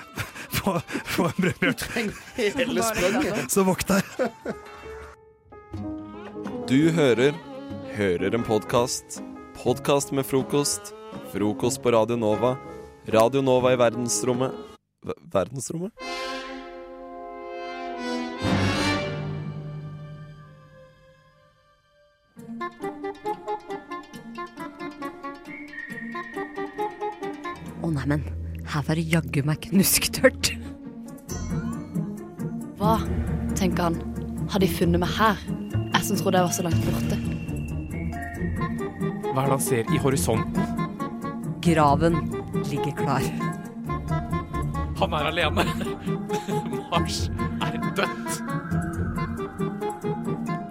[laughs] på, på en brunbjørn. hele spranget. Så vokt deg. Du hører Hører en podkast. Podkast med frokost. Frokost på Radio Nova. Radio Nova i verdensrommet V Verdensrommet? Neimen, her var det jaggu meg knusktørt. Hva, tenker han, har de funnet meg her? Jeg som trodde jeg var så langt borte. Hva er det han ser i horisonten? Graven ligger klar. Han er alene. [laughs] Mars er dødt.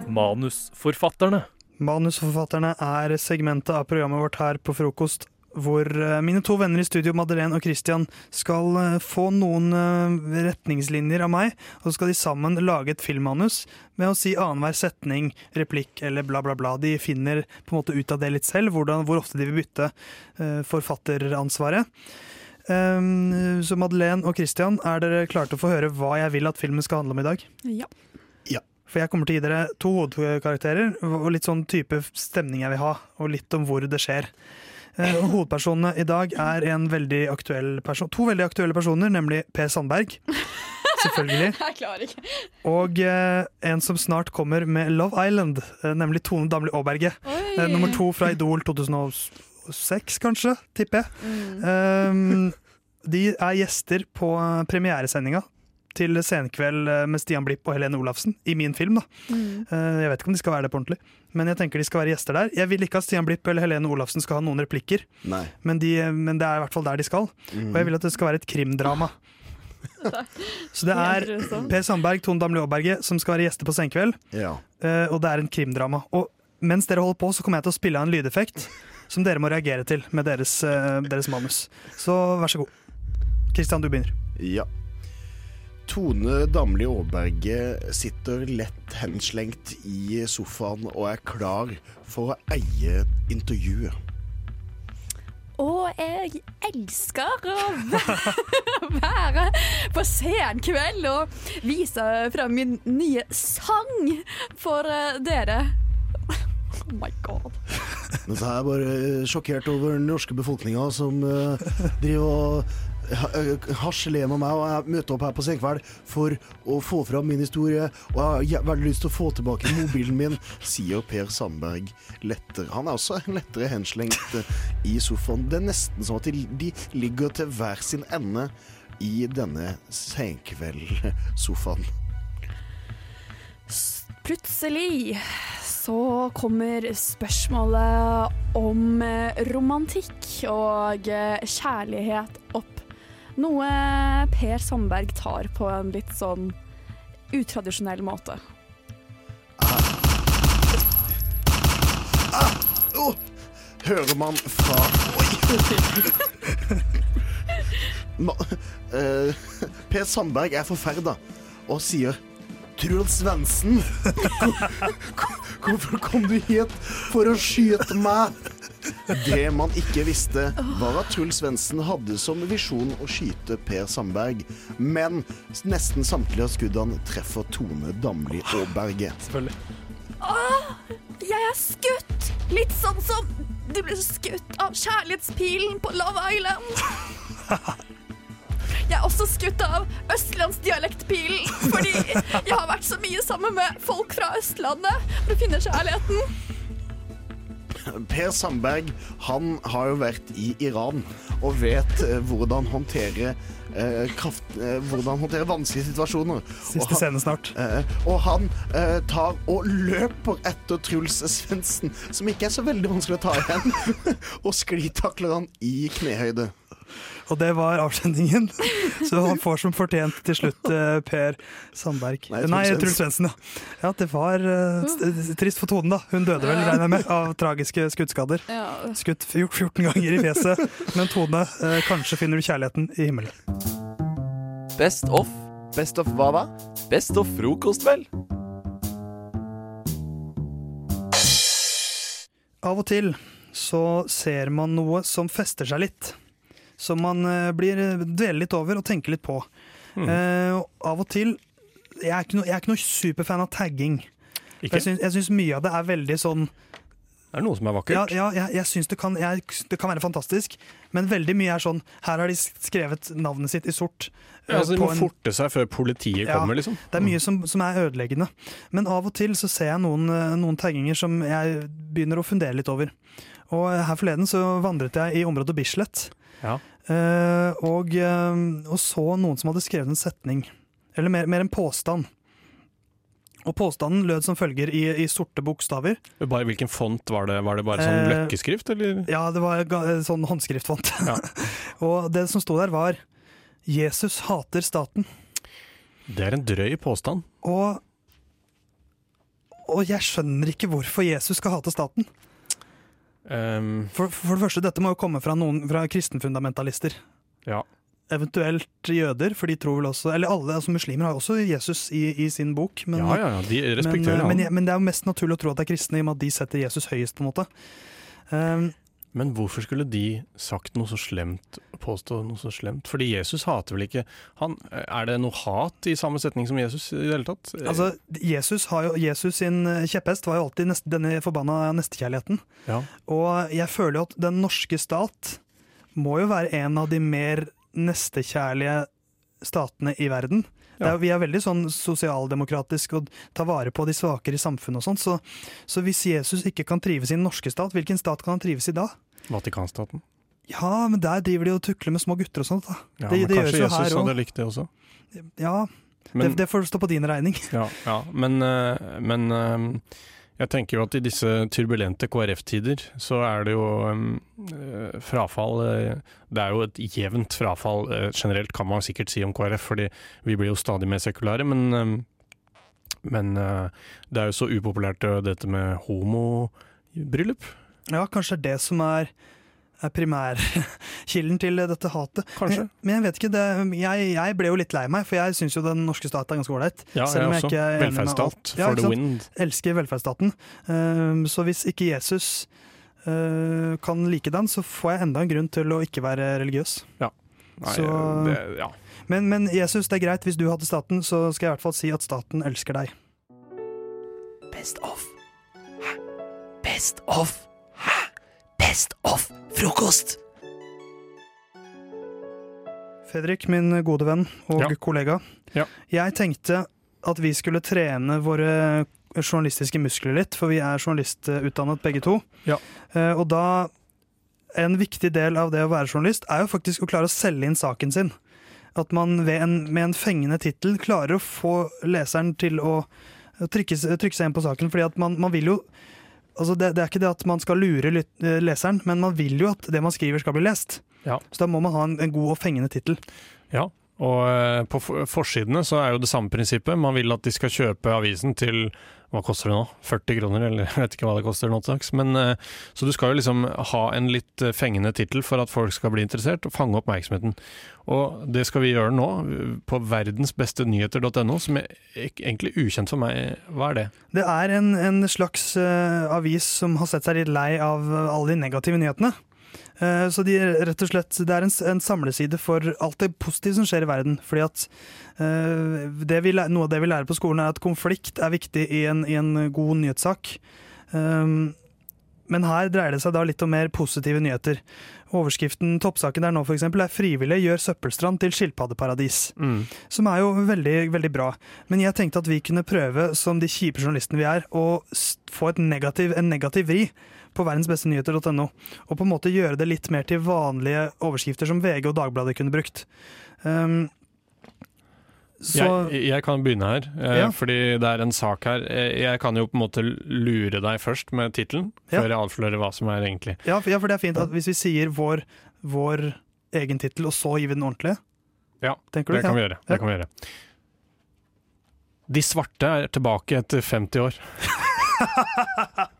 Manusforfatterne. Manusforfatterne er segmentet av programmet vårt her på frokost, hvor eh, mine to venner i studio, Madeleine og Christian, skal eh, få noen eh, retningslinjer av meg, og så skal de sammen lage et filmmanus med å si annenhver setning, replikk eller bla, bla, bla. De finner på en måte ut av det litt selv, hvordan, hvor ofte de vil bytte forfatteransvaret. Um, så Madeleine og Christian, er dere klare til å få høre hva jeg vil at filmen skal handle om i dag? Ja. For jeg kommer til å gi dere to hovedkarakterer og litt sånn type stemning jeg vil ha, og litt om hvor det skjer. Eh, og hovedpersonene i dag er en veldig aktuell person, to veldig aktuelle personer, nemlig Per Sandberg. Selvfølgelig. [laughs] Jeg klarer ikke. Og eh, en som snart kommer med Love Island, eh, nemlig Tone Damli Aaberge. Eh, nummer to fra Idol 2006, kanskje, tipper jeg. Um, de er gjester på eh, premieresendinga til Senkveld eh, med Stian Blipp og Helene Olafsen, i min film. da. Mm. Eh, Jeg vet ikke om de skal være det på ordentlig, men jeg tenker de skal være gjester der. Jeg vil ikke at Stian Blipp eller Helene Olafsen skal ha noen replikker, men, de, men det er i hvert fall der de skal. Mm. Og jeg vil at det skal være et krimdrama. [laughs] Så det er Per Sandberg, Tone Damli Aaberge som skal være gjester på Senkveld, Ja. eh, og det er en krimdrama. Og mens dere holder på, så kommer jeg til å spille av en lydeffekt som dere må reagere til med deres, deres manus. Så vær så god. Kristian, du begynner. Ja. Tone Damli Aaberge sitter lett henslengt i sofaen og er klar for å eie intervjuet. Og jeg elsker å [laughs] være på senkveld og vise fram min nye sang for eh, dere. Oh my god. Men så er jeg bare sjokkert over den norske befolkninga som eh, driver og ha- harselerer med meg, og jeg møter opp her på Senkveld for å få fram min historie. Og jeg har veldig lyst til å få tilbake mobilen min, [laughs] sier Per Sandberg lettere. Han er også lettere henslengt eh, i sofaen. Det er nesten sånn at de, de ligger til hver sin ende i denne Senkveld-sofaen. Plutselig så kommer spørsmålet om eh, romantikk og eh, kjærlighet opp. Noe Per Sandberg tar på en litt sånn utradisjonell måte. Åh, hører man fra Oi! Ma, eh, per Sandberg er forferda og sier Truls Svendsen, [laughs] hvorfor kom du hit for å skyte meg? Det man ikke visste, var at Truls Svendsen hadde som visjon å skyte Per Sandberg, men nesten samtlige av skuddene treffer Tone Damli Aaberge. Selvfølgelig. Åh, jeg er skutt! Litt sånn som du ble skutt av kjærlighetspilen på Love Island. Jeg er også skutt av østlandsdialektpilen, fordi jeg har vært så mye sammen med folk fra Østlandet for å finne kjærligheten. Per Sandberg han har jo vært i Iran og vet eh, hvordan håndtere eh, kraft, eh, hvordan håndtere vanskelige situasjoner. Siste han- scene snart. Eh, og han eh, tar og løper etter Truls Svendsen, som ikke er så veldig vanskelig å ta igjen, [laughs] og sklitakler han i knehøyde. Og det var avsendingen. [laughs] Så han får som fortjent til slutt eh, Per Sandberg. Nei, Nei, Truls Svendsen, ja. ja. Det var uh, trist for Tonen, da. Hun døde vel, regner jeg med, av tragiske skuddskader. Skutt 14 ganger i fjeset. Men Tone, uh, kanskje finner du kjærligheten i himmelen. Best of. Best of hva da? Best of frokost, vel? Av og til så ser man noe som fester seg litt. Som man eh, blir dveler litt over og tenker litt på. Mm. Uh, av og til Jeg er ikke noe, jeg er ikke noe superfan av tagging. Ikke? Jeg syns, mye av det er veldig sånn Det er noe som er vakkert. ja jeg, jeg syns det, kan- det kan være fantastisk, men veldig mye er sånn Her har de skrevet navnet sitt i sort. eh, Ja, altså, de må en- forte seg før politiet Ja, kommer, liksom. Det er mye som, som er ødeleggende. Men av og til så ser jeg noen, eh, noen tagginger som jeg begynner å fundere litt over. Og eh, her forleden så vandret jeg i området Bislett. Ja. Uh, og, uh, og så noen som hadde skrevet en setning, eller mer, mer en påstand. Og påstanden lød som følger i, i sorte bokstaver. Bare Hvilken font var det? Var det bare sånn Eh, løkkeskrift, eller? Ja, det var sånn håndskriftfont. [laughs] og det som sto der var 'Jesus hater staten'. Det er en drøy påstand. Og, og jeg skjønner ikke hvorfor Jesus skal hate staten. Ehm, For, for det første, dette må jo komme fra noen fra kristenfundamentalister. Ja. Eventuelt jøder, for de tror vel også Eller alle, altså muslimer har jo også Jesus i, i sin bok. Men, Ja, ja, ja, de respekterer men, han. men, men det er jo mest naturlig å tro at det er kristne, i og med at de setter Jesus høyest, på en måte. Um, Men hvorfor skulle de sagt noe så slemt, påstå noe så slemt? Fordi Jesus hater vel ikke han, Er det noe hat i samme setning som Jesus i det hele tatt? altså, Jesus, har jo, Jesus sin eh, kjepphest var jo alltid nest, denne forbanna nestekjærligheten. Ja. Og jeg føler jo at den norske stat må jo være en av de mer nestekjærlige statene i verden. Det er, vi er veldig sånn sosialdemokratisk og tar vare på de svakere i samfunnet og sånn. Så, så hvis Jesus ikke kan trives i den norske stat, hvilken stat kan han trives i da? Vatikanstaten? Ja, men der driver de og tukler med små gutter og sånt. da. Ja, det, men det kanskje Jesus hadde òg. likt det også? Ja, Men- det, det får stå på din regning. [laughs] Ja, ja. men, eh, men eh, jeg tenker jo at i disse turbulente KrF-tider så er det jo eh, frafall Det er jo et jevnt frafall generelt, kan man sikkert si om KrF, fordi vi blir jo stadig mer sekulære. Men, men det er jo så upopulært dette med homobryllup. Ja, kanskje det er det som er, er primærkilden til dette hatet. Kanskje. Men, men jeg vet ikke, det, jeg, jeg ble jo litt lei meg, for jeg syns jo den norske stat er ganske ålreit. Ja, selv om jeg jeg ikke er enig med Velferdsstat ja, for the wind. Elsker velferdsstaten. Um, så hvis ikke Jesus uh, kan like den, så får jeg enda en grunn til å ikke være religiøs. Ja. Nei, Så- det, ja. Men, men Jesus, det er greit. Hvis du hadde staten, så skal jeg i hvert fall si at staten elsker deg. Best of. Hæ? Best of. Best of frokost. Fredrik, min gode venn og Ja. kollega. Ja. Jeg tenkte at vi skulle trene våre journalistiske muskler litt, for vi er journalistutdannet begge to. Ja. Eh, Og da En viktig del av det å være journalist er jo faktisk å klare å selge inn saken sin. At man ved en, med en fengende tittel klarer å få leseren til å trykke, trykke seg inn på saken. fordi at man, man vil jo altså det, det er ikke det at man skal lure eh, leseren, men man vil jo at det man skriver skal bli lest. Ja. Så da må man ha en, en god og fengende tittel. Ja, og eh, på forsidene så er jo det samme prinsippet. Man vil at de skal kjøpe avisen til hva koster det nå? 40 kroner, eller jeg vet ikke hva det koster nå til dags. Eh, så du skal jo liksom ha en litt eh, fengende tittel for at folk skal bli interessert og fange oppmerksomheten. Og det skal vi gjøre nå, på verdensbestenyheter.no, som er egentlig ukjent for meg. Hva er det? Det er en, en slags avis som har sett seg litt lei av alle de negative nyhetene. Eh, så de, rett og slett, det er en, en samleside for alt det positive som skjer i verden. Fordi at eh, det vi, Noe av det vi lærer på skolen, er at konflikt er viktig i en, i en god nyhetssak. Um, men her dreier det seg da litt om mer positive nyheter. Overskriften toppsaken der nå for eksempel, er 'Frivillige gjør søppelstrand til skilpaddeparadis'. Som er jo veldig, veldig bra. Men jeg tenkte at vi kunne prøve, som de kjipe journalistene vi er, å få et negativ, en negativ vri på verdensbestenyheter.no. Og på en måte gjøre det litt mer til vanlige overskrifter som VG og Dagbladet kunne brukt. Um, så jeg, jeg kan begynne her, eh, Ja. fordi det er en sak her. Eh, Jeg kan jo på en måte lure deg først med tittelen, Ja. før jeg avslører hva som er egentlig. ja, for, ja, for det er fint at hvis vi sier vår, vår egen tittel, og så gir vi den ordentlige. Ja, du? det kan vi gjøre. Det kan vi gjøre. De svarte er tilbake etter 50 år. [laughs]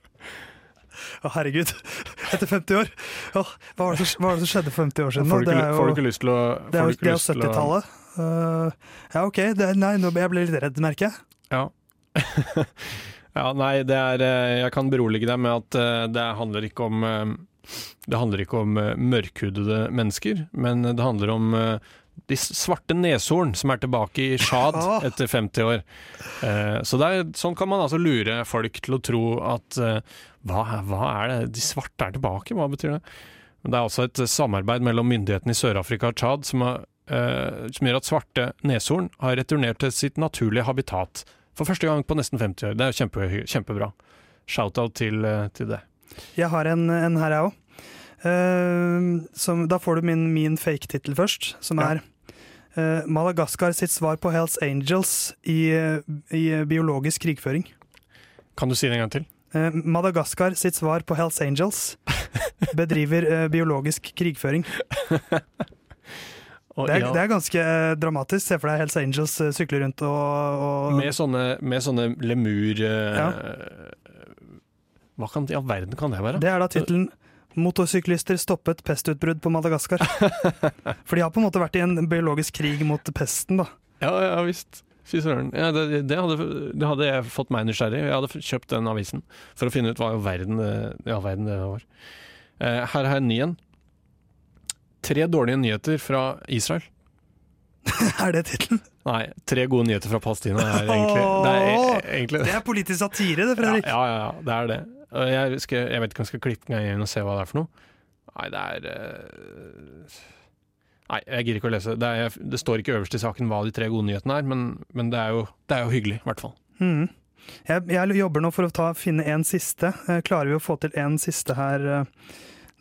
Å, herregud. [laughs] Etter 50 år. Å, hva, var det som, hva var det som skjedde for 50 år siden? Får du ikke, jo- får du ikke lyst til å Det er jo det er jo lyst til å- 70-tallet. Uh, ja, OK. Det, nei, nå jeg ble litt redd, merker jeg. Ja. [laughs] ja, nei, det er eh, Jeg kan berolige deg med at eh, det handler ikke om eh, Det handler ikke om eh, mørkhudede mennesker, men det handler om eh, de svarte neshorn som er tilbake i Shad [laughs] Ah. etter 50 år. Eh, Så er, sånn kan man altså lure folk til å tro at eh, hva, hva er det? De svarte er tilbake, hva betyr det? Men det er også et samarbeid mellom myndighetene i Sør-Afrika og Tsjad som, eh, som gjør at svarte neshorn har returnert til sitt naturlige habitat for første gang på nesten 50 år. Det er kjempe, kjempebra. Shout-out til, eh, til det. Jeg har en, en her, jeg òg. Da får du min, min fake-tittel først, som er ja. Madagaskar sitt svar på Hells Angels i, eh, i eh, biologisk krigføring. Kan du si det en gang til? Eh, Madagaskar sitt svar på Hells Angels [laughs] bedriver eh, biologisk krigføring. Det er, det er ganske eh, dramatisk. Se for deg Hells Angels sykler sykle rundt og, og med, sånne, med sånne lemur eh, Ja. Hva kan, i all verden kan det være? Det er da tittelen 'Motorsyklister stoppet pestutbrudd på Madagaskar'. [laughs] For de har på en måte vært i en biologisk krig mot pesten, da. Ja, ja visst. Fy søren. Ja, det, det, hadde, det hadde jeg fått meg nysgjerrig. Jeg hadde kjøpt den avisen for å finne ut hva i all verden, ja, verden det var. Eh, her har jeg en ny en. Tre dårlige nyheter fra Israel. [laughs] er det tittelen? Nei, tre gode nyheter fra Palestina er egentlig det. Er, e- egentlig Det er politisk satire, det, Fredrik. Ja, ja, ja, det er det. Jeg, skal, jeg vet ikke om jeg skal klippe meg inn og se hva det er for noe. Nei, det er uh... Nei, jeg gidder ikke å lese. Det, er, det står ikke øverst i saken hva de tre gode nyhetene er, men, men det, er jo, det er jo hyggelig, i hvert fall. Mm. Jeg, jeg jobber nå for å ta, finne en siste. Eh, Klarer vi å få til en siste her? eh?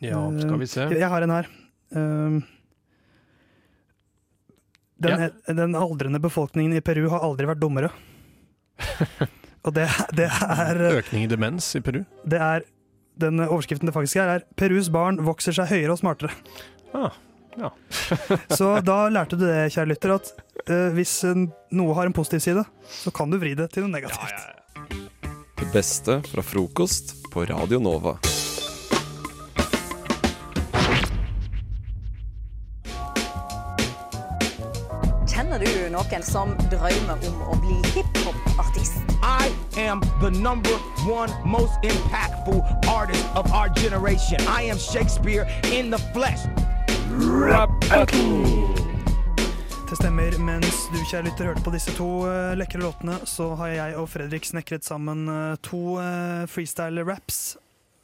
Ja, skal vi se. Jeg har en her. Um, Den, den aldrende befolkningen i Peru har aldri vært dummere. [laughs] Og det, det er Økning i demens i Peru. Det er Den overskriften det faktisk er, er 'Perus barn vokser seg høyere og smartere'. Ah, ja. [laughs] [laughs] Så da lærte du det, kjære lytter, at uh, hvis eh, noe har en positiv side, så kan du vri det til noe negativt. Det beste fra frokost på Radio Nova. Kjenner du noen som drømmer om å bli hiphop-artist? I am the number one most impactful artist of our generation. I am Shakespeare in the flesh. Rap Det stemmer. Mens du, kjære lytter, hørte på disse to uh, lekre låtene, så har jeg og Fredrik snekret sammen uh, to uh, freestyle-raps,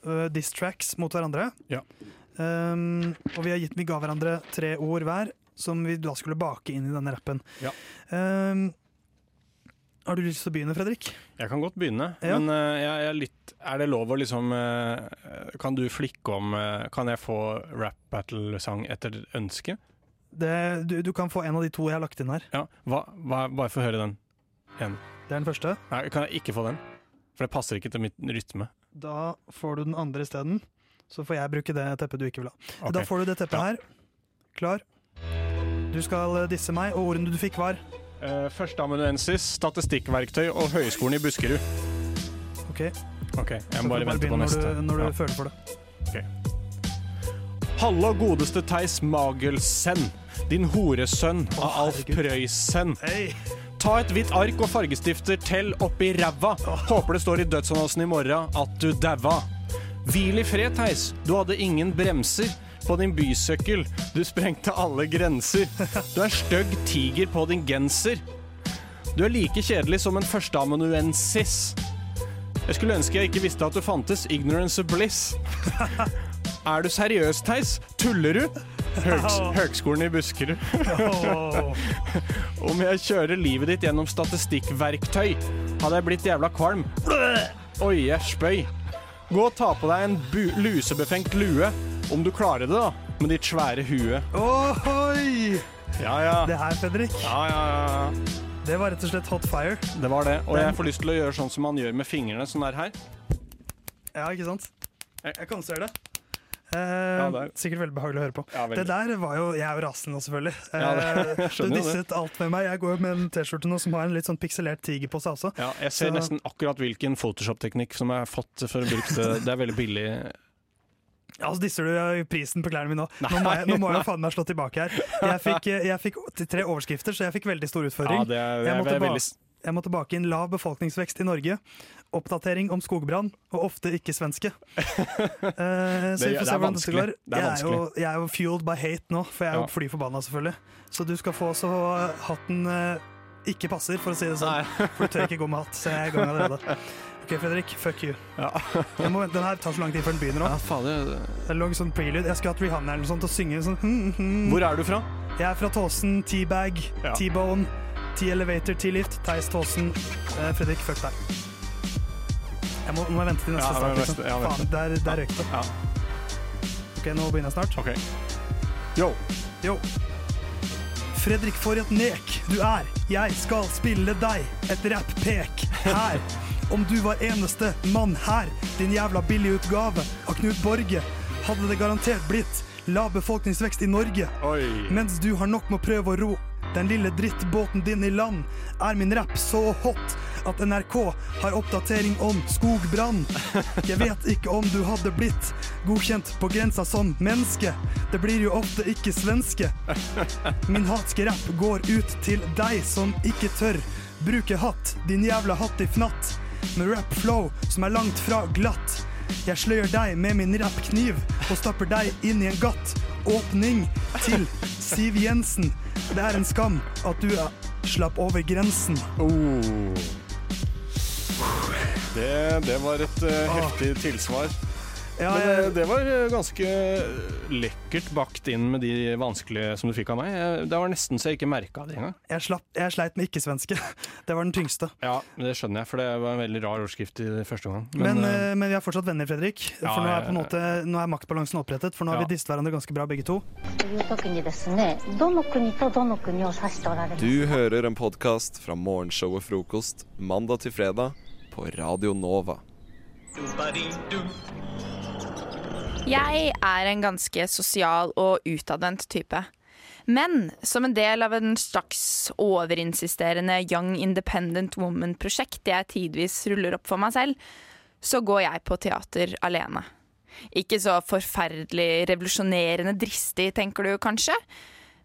uh, diss-tracks, mot hverandre. Ja. Um, og vi, har gitt, vi ga hverandre tre ord hver, som vi da skulle bake inn i denne rappen. Ja. Um, har du lyst til å begynne, Fredrik? Jeg kan godt begynne, Ja. men uh, jeg, jeg er litt Er det lov å liksom uh, Kan du flikke om uh, Kan jeg få rap battle-sang etter ønske? Det, du, du kan få en av de to jeg har lagt inn her. Ja, hva, hva, Bare få høre den. En. Det er den første. Nei, kan jeg ikke få den? For det passer ikke til mitt rytme. Da får du den andre isteden. Så får jeg bruke det teppet du ikke vil ha. Okay. Da får du det teppet her. Klar. Du skal disse meg, og ordene du fikk var Førsteamanuensis, statistikkverktøy og Høgskolen i Buskerud. OK. Ok, Jeg må bare vente på neste. Når du, når du Ja. føler for det. Hallo godeste Theis Magelsen, din horesønn av Alf Prøysen. Ta et hvitt ark og fargestifter til oppi ræva. Håper det står i dødsannonsen i morgen at du daua. Hvil i fred, Theis. Du hadde ingen bremser på din bysøkkel. Du sprengte alle grenser. Du er stygg tiger på din genser. Du er like kjedelig som en førsteamanuensis. Jeg skulle ønske jeg ikke visste at du fantes. Ignorance of bliss. Er du seriøs, Theis? Tuller du? Høgs Høgskolen i Buskerud. [laughs] Om jeg kjører livet ditt gjennom statistikkverktøy, hadde jeg blitt jævla kvalm. Oi, jeg spøy. Gå og ta på deg en lusebefengt lue. Om du klarer det, da, med ditt svære hue. Ohoi! Ja, ja. Det her, Fredrik, Ja, ja, ja. det var rett og slett hot fire. Det var det. Og jeg får lyst til å gjøre sånn som man gjør med fingrene, sånn der her. Ja, ikke sant? Jeg kan se det. Eh, Ja, det er- sikkert veldig behagelig å høre på. Ja, det der var jo Jeg er jo rasende nå, selvfølgelig. Ja, det- Eh, [laughs] jeg du det. disset alt med meg. Jeg går jo med en T-skjorte nå som har en litt sånn pikselert tiger på seg også. Ja, jeg ser Så- nesten akkurat hvilken Photoshop-teknikk som jeg har fått for å bruke det. Det er veldig billig. Ja, så disser du prisen på klærne mine nå. Nå må jeg, nå må jeg [laughs] faen meg slå tilbake her. Jeg fikk, eh, jeg fikk tre overskrifter, så jeg fikk veldig stor utfordring. Ja, det er- det er- jeg, måtte veldig jeg måtte bake inn lav befolkningsvekst i Norge. Oppdatering om skogbrann, og ofte ikke-svenske. Uh, [laughs] så vi får se hvordan dette går. Jeg er jo fueled by hate nå, for jeg er jo Ja. fly forbanna, selvfølgelig. Så du skal få så hatten uh, ikke passer, for å si det sånn. For du tør ikke gå med hatt, så jeg er i gang allerede. [laughs] OK, Fredrik. Fuck you. [laughs] Jeg må, vente, den her tar så lang tid før den begynner Ja, òg. fader. Det lå en sånn prelude. Jeg skulle hatt Rihanna eller noe sånt og synge sånn hm, hm. Hvor er du fra? Jeg er fra Tåsen, T-bag, Ja. T-bone, T-elevator, T-lift, Theis Tåsen. Eh, Fredrik, fuck deg. Jeg må, må jeg vente til neste Ja, start. Liksom. ja. Faen, der, der røyk det. Ja. Ok, nå begynner jeg snart. Ok. Yo. Yo. Fredrik for et nek du er. Jeg skal spille deg et rapp-pek her. Om du var eneste mann her, din jævla billigutgave av Knut Borge, hadde det garantert blitt lav befolkningsvekst i Norge. Mens du har nok med å prøve å ro den lille drittbåten din i land, er min rapp så hot at NRK har oppdatering om skogbrann. Jeg vet ikke om du hadde blitt godkjent på grensa som menneske. Det blir jo ofte ikke svenske. Min hatske rapp går ut til deg som ikke tør bruke hatt, din jævla hattifnatt. Med rap flow som er langt fra glatt. Jeg sløyer deg med min rappkniv og stapper deg inn i en gatt. Åpning til Siv Jensen. Det er en skam at du slapp over grensen. Det, det var et uh, heftig tilsvar. Ja, eh, jeg... Det var eh, ganske lekkert bakt inn med de vanskelige som du fikk av meg. Det var nesten så jeg ikke merka det engang. Jeg, slapp, jeg sleit med ikke-svenske. [laughs] Det var den tyngste. Ja, det skjønner jeg, for det var en veldig rar ordskrift i første gang. Men, eh, men, vi er fortsatt venner, Fredrik. For ja, nå, er på en måte, nå er maktbalansen opprettet, for nå har vi disset hverandre ganske bra, begge to. Du hører en podkast fra morgenshow og frokost mandag til fredag på Radio Nova. Jeg er en ganske sosial og utadvendt type. Men som en del av en slags overinsisterende Young Independent Woman-prosjekt jeg tidvis ruller opp for meg selv, så går jeg på teater alene. Ikke så forferdelig revolusjonerende dristig, tenker du kanskje?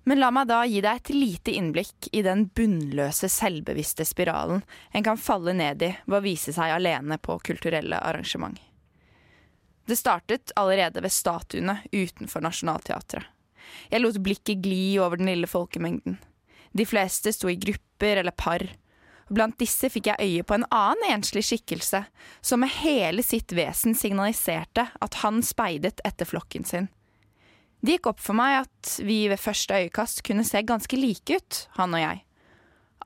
Men la meg da gi deg et lite innblikk i den bunnløse, selvbevisste spiralen en kan falle ned i ved å vise seg alene på kulturelle arrangement. Det startet allerede ved statuene utenfor Nationaltheatret. Jeg lot blikket gli over den lille folkemengden. De fleste sto i grupper eller par. Blant disse fikk jeg øye på en annen enslig skikkelse, som med hele sitt vesen signaliserte at han speidet etter flokken sin. Det gikk opp for meg at vi ved første øyekast kunne se ganske like ut, han og jeg.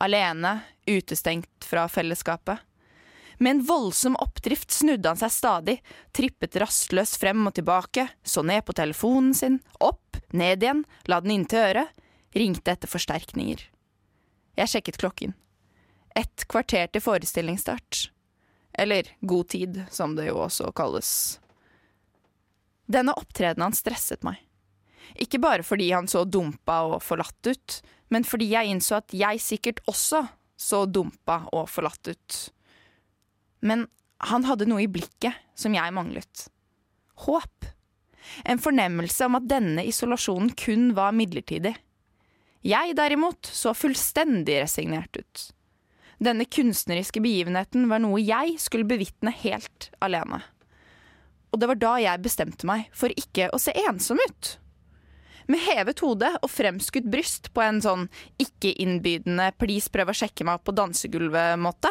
Alene, utestengt fra fellesskapet. Med en voldsom oppdrift snudde han seg stadig, trippet rastløst frem og tilbake, så ned på telefonen sin, opp, ned igjen, la den inntil øret, ringte etter forsterkninger. Jeg sjekket klokken. Et kvarter til forestillingsstart. Eller god tid, som det jo også kalles. Denne opptredenen hans stresset meg. Ikke bare fordi han så dumpa og forlatt ut, men fordi jeg innså at jeg sikkert også så dumpa og forlatt ut. Men han hadde noe i blikket som jeg manglet. Håp. En fornemmelse om at denne isolasjonen kun var midlertidig. Jeg derimot så fullstendig resignert ut. Denne kunstneriske begivenheten var noe jeg skulle bevitne helt alene. Og det var da jeg bestemte meg for ikke å se ensom ut. Med hevet hode og fremskutt bryst på en sånn ikke-innbydende 'please, prøv å sjekke meg opp på dansegulvet'-måte,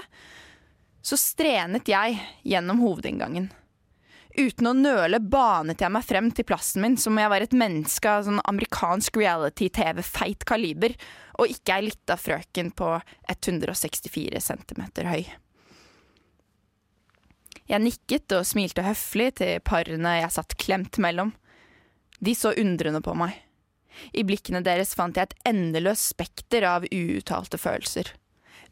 så strenet jeg gjennom hovedinngangen. Uten å nøle banet jeg meg frem til plassen min som om jeg var et menneske av sånn amerikansk reality-TV-feit kaliber, og ikke ei lita frøken på 164 centimeter høy. Jeg nikket og smilte høflig til parene jeg satt klemt mellom. De så undrende på meg. I blikkene deres fant jeg et endeløst spekter av uuttalte følelser.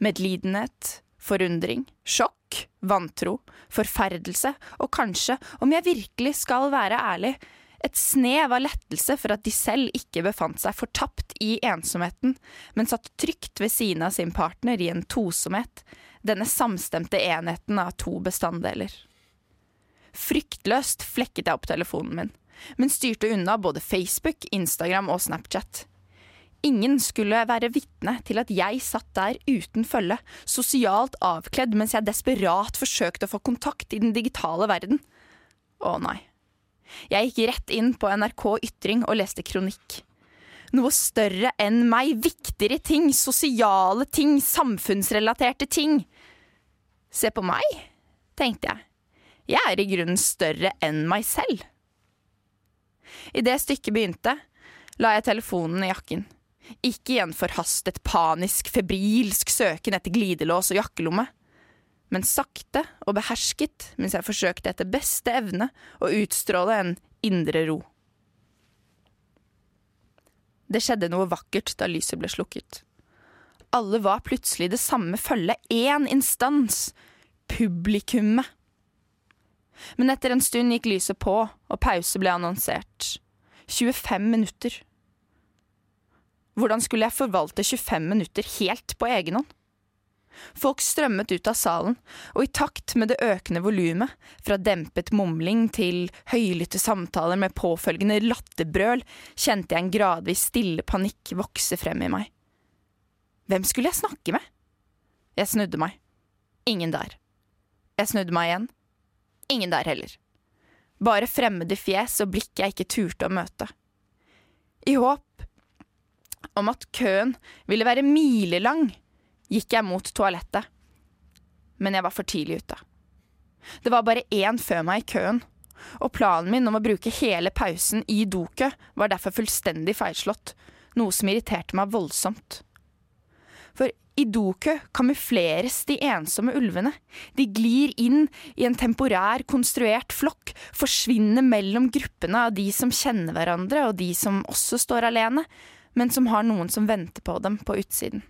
Medlidenhet, forundring, sjokk, vantro, forferdelse og kanskje, om jeg virkelig skal være ærlig, et snev av lettelse for at de selv ikke befant seg fortapt i ensomheten, men satt trygt ved siden av sin partner i en tosomhet, denne samstemte enheten av to bestanddeler. Fryktløst flekket jeg opp telefonen min, men styrte unna både Facebook, Instagram og Snapchat. Ingen skulle være vitne til at jeg satt der uten følge, sosialt avkledd mens jeg desperat forsøkte å få kontakt i den digitale verden. Å nei. Jeg gikk rett inn på NRK Ytring og leste kronikk. Noe større enn meg, viktigere ting, sosiale ting, samfunnsrelaterte ting. Se på meg, tenkte jeg. Jeg er i grunnen større enn meg selv. Idet stykket begynte, la jeg telefonen i jakken. Ikke i en forhastet, panisk, febrilsk søken etter glidelås og jakkelomme, men sakte og behersket mens jeg forsøkte etter beste evne å utstråle en indre ro. Det skjedde noe vakkert da lyset ble slukket. Alle var plutselig det samme følget, én instans, publikummet. Men etter en stund gikk lyset på, og pause ble annonsert. 25 minutter. Hvordan skulle jeg forvalte 25 minutter helt på egen hånd? Folk strømmet ut av salen, og i takt med det økende volumet, fra dempet mumling til høylytte samtaler med påfølgende latterbrøl, kjente jeg en gradvis stille panikk vokse frem i meg. Hvem skulle jeg snakke med? Jeg snudde meg. Ingen der. Jeg snudde meg igjen. Ingen der heller. Bare fremmede fjes og blikk jeg ikke turte å møte. I håp om at køen ville være milelang, gikk jeg mot toalettet. Men jeg var for tidlig ute. Det var bare én før meg i køen, og planen min om å bruke hele pausen i dokø var derfor fullstendig feilslått, noe som irriterte meg voldsomt. For i dokø kamufleres de ensomme ulvene. De glir inn i en temporær, konstruert flokk, forsvinner mellom gruppene av de som kjenner hverandre og de som også står alene, men som har noen som venter på dem på utsiden.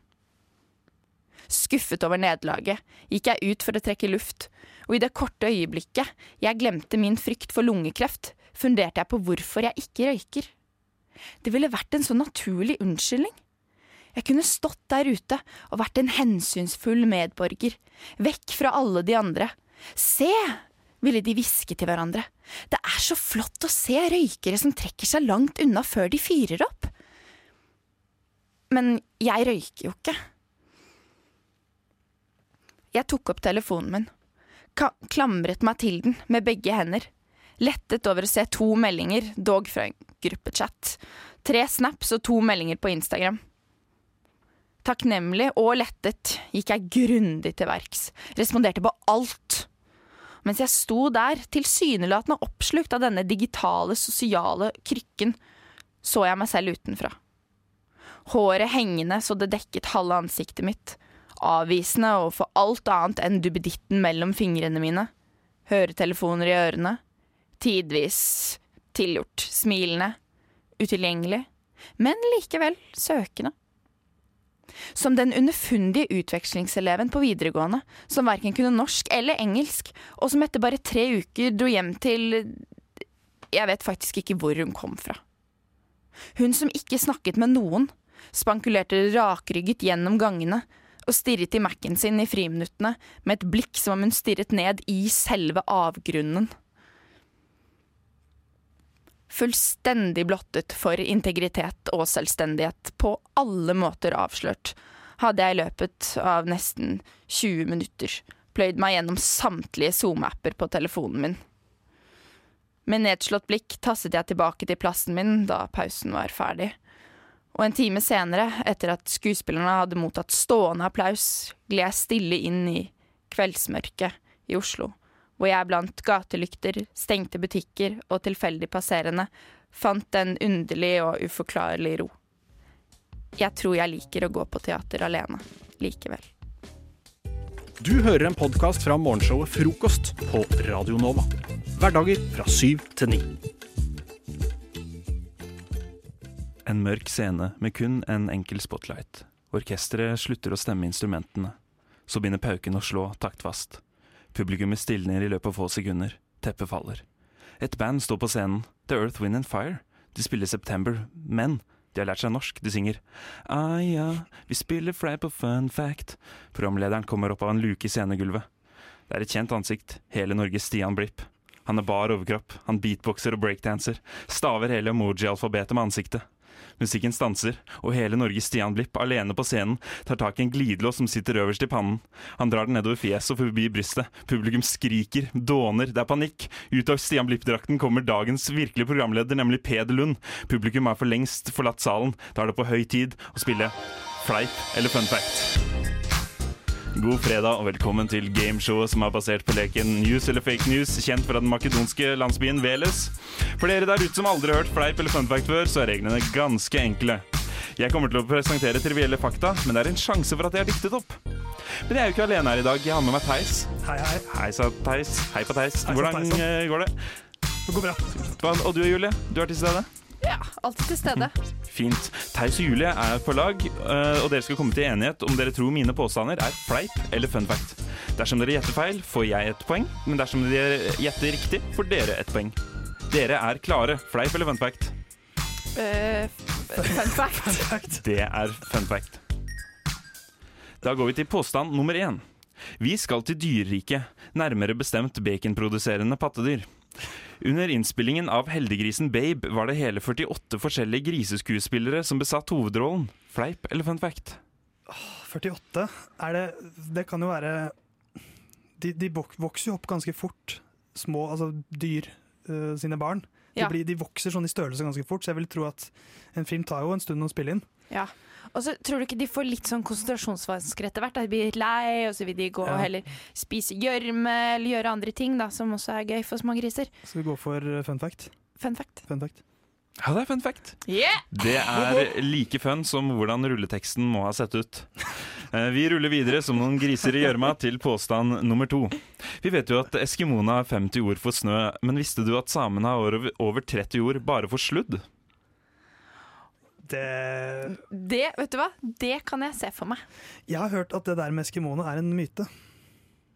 Skuffet over nederlaget gikk jeg ut for å trekke luft, og i det korte øyeblikket jeg glemte min frykt for lungekreft, funderte jeg på hvorfor jeg ikke røyker. Det ville vært en så naturlig unnskyldning. Jeg kunne stått der ute og vært en hensynsfull medborger, vekk fra alle de andre. Se, ville de hviske til hverandre, det er så flott å se røykere som trekker seg langt unna før de fyrer opp. Men jeg røyker jo ikke. Jeg tok opp telefonen min, ka klamret meg til den med begge hender, lettet over å se to meldinger, dog fra en gruppechat, tre snaps og to meldinger på Instagram. Takknemlig og lettet gikk jeg grundig til verks, responderte på alt. Mens jeg sto der, tilsynelatende oppslukt av denne digitale, sosiale krykken, så jeg meg selv utenfra. Håret hengende så det dekket halve ansiktet mitt, avvisende overfor alt annet enn duppeditten mellom fingrene mine, høretelefoner i ørene, tidvis tilgjort, smilende, utilgjengelig, men likevel søkende. Som den underfundige utvekslingseleven på videregående som verken kunne norsk eller engelsk, og som etter bare tre uker dro hjem til Jeg vet faktisk ikke hvor hun kom fra. Hun som ikke snakket med noen, spankulerte rakrygget gjennom gangene og stirret i Mac-en sin i friminuttene med et blikk som om hun stirret ned i selve avgrunnen. Fullstendig blottet for integritet og selvstendighet, på alle måter avslørt, hadde jeg i løpet av nesten 20 minutter pløyd meg gjennom samtlige SoMe-apper på telefonen min. Med nedslått blikk tasset jeg tilbake til plassen min da pausen var ferdig. Og en time senere, etter at skuespillerne hadde mottatt stående applaus, gled jeg stille inn i kveldsmørket i Oslo, hvor jeg blant gatelykter, stengte butikker og tilfeldig passerende fant en underlig og uforklarlig ro. Jeg tror jeg liker å gå på teater alene likevel. Du hører en podkast fra morgenshowet Frokost på Radio Nova. Hverdager fra syv til ni. En mørk scene med kun en enkel spotlight. Orkesteret slutter å stemme instrumentene. Så begynner pauken å slå taktfast. Publikummet stilner i løpet av få sekunder. Teppet faller. Et band står på scenen. The Earth, Wind and Fire. De spiller September, men de har lært seg norsk. De synger Ah ja, vi spiller frei på fun fact. Programlederen kommer opp av en luke i scenegulvet. Det er et kjent ansikt. Hele Norges Stian Blipp. Han er bar overkropp, han beatboxer og breakdanser. Staver hele emoji-alfabetet med ansiktet. Musikken stanser, og hele Norges Stian Blipp, alene på scenen, tar tak i en glidelås som sitter øverst i pannen. Han drar den nedover fjeset og forbi brystet. Publikum skriker, dåner, det er panikk. Ut av Stian Blipp-drakten kommer dagens virkelige programleder, nemlig Peder Lund. Publikum har for lengst forlatt salen. Da er det på høy tid å spille fleip eller fun fact. God fredag og velkommen til gameshowet som er basert på leken News eller fake news, kjent fra den makedonske landsbyen Veles. For dere der ute som aldri har hørt fleip eller fun fact før, så er reglene ganske enkle. Jeg kommer til å presentere trivielle fakta, men det er en sjanse for at jeg har diktet opp. Men jeg er jo ikke alene her i dag. Jeg har med meg Theis. Hei, hei. Hei, sa Theis. Hei på Theis. Hvordan eh, går det? Det går bra. Og du Julie, du er til stede? Ja, alltid til stede. [laughs] Fint. Theis og Julie er på lag, eh, og dere skal komme til enighet om dere tror mine påstander er fleip eller fun fact. Dersom dere gjetter feil, får jeg et poeng, men dersom dere gjetter riktig, får dere et poeng. Dere er klare. Fleip eller fun fact? Uh, fun fact. [laughs] fun fact. Det er fun fact. Da går vi til påstand nummer én. Vi skal til dyreriket, nærmere bestemt baconproduserende pattedyr. Under innspillingen av Heldiggrisen Babe var det hele 48 forskjellige griseskuespillere som besatt hovedrollen. Fleip eller fun fact? 48 er det Det kan jo være De, de vokser jo opp ganske fort, små altså dyr uh, sine barn. De, Ja. blir, de vokser sånn i størrelse ganske fort, så jeg vil tro at en film tar jo en stund å spille inn. Ja. Og så tror du ikke de får litt sånn konsentrasjonsvansker etter hvert? Da? De blir litt lei, og så vil de gå Ja. og heller spise gjørme eller gjøre andre ting da, som også er gøy for små griser. Skal vi gå for eh, fun fact? Fun fact. Fun fact. Ja, det er fun fact. Yeah! Det er like fun som hvordan rulleteksten må ha sett ut. Eh, Vi ruller videre som noen griser i gjørma til påstand nummer to. Vi vet jo at eskimoene har 50 ord for snø, men visste du at samene har over 30 ord bare for sludd? Det Det, vet du hva? Det kan jeg se for meg. Jeg har hørt at det der med eskimoene er en myte.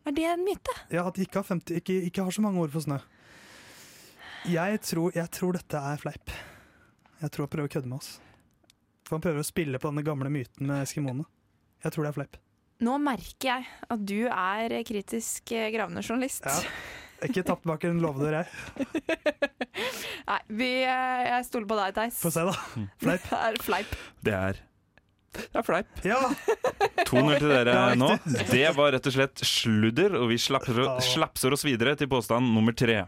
Er det en myte? Ja, At de ikke har, 50, ikke, ikke har så mange ord for snø. Jeg tror, jeg tror dette er fleip. Jeg tror han prøver å kødde med oss. For han prøver å spille på denne gamle myten med eskimoene. Jeg tror det er fleip. Nå merker jeg at du er kritisk eh, gravende journalist. Ja. Ikke tapt bak en låvedør, jeg. [laughs] Nei, vi, eh, jeg stoler på deg, Theis. Få se, da. Fleip. [laughs] Det er fleip. Det er Det er fleip. Ja! [laughs] 2-0 til dere det nå. Det var rett og slett sludder, og vi slapser, slapser oss videre til påstand nummer tre.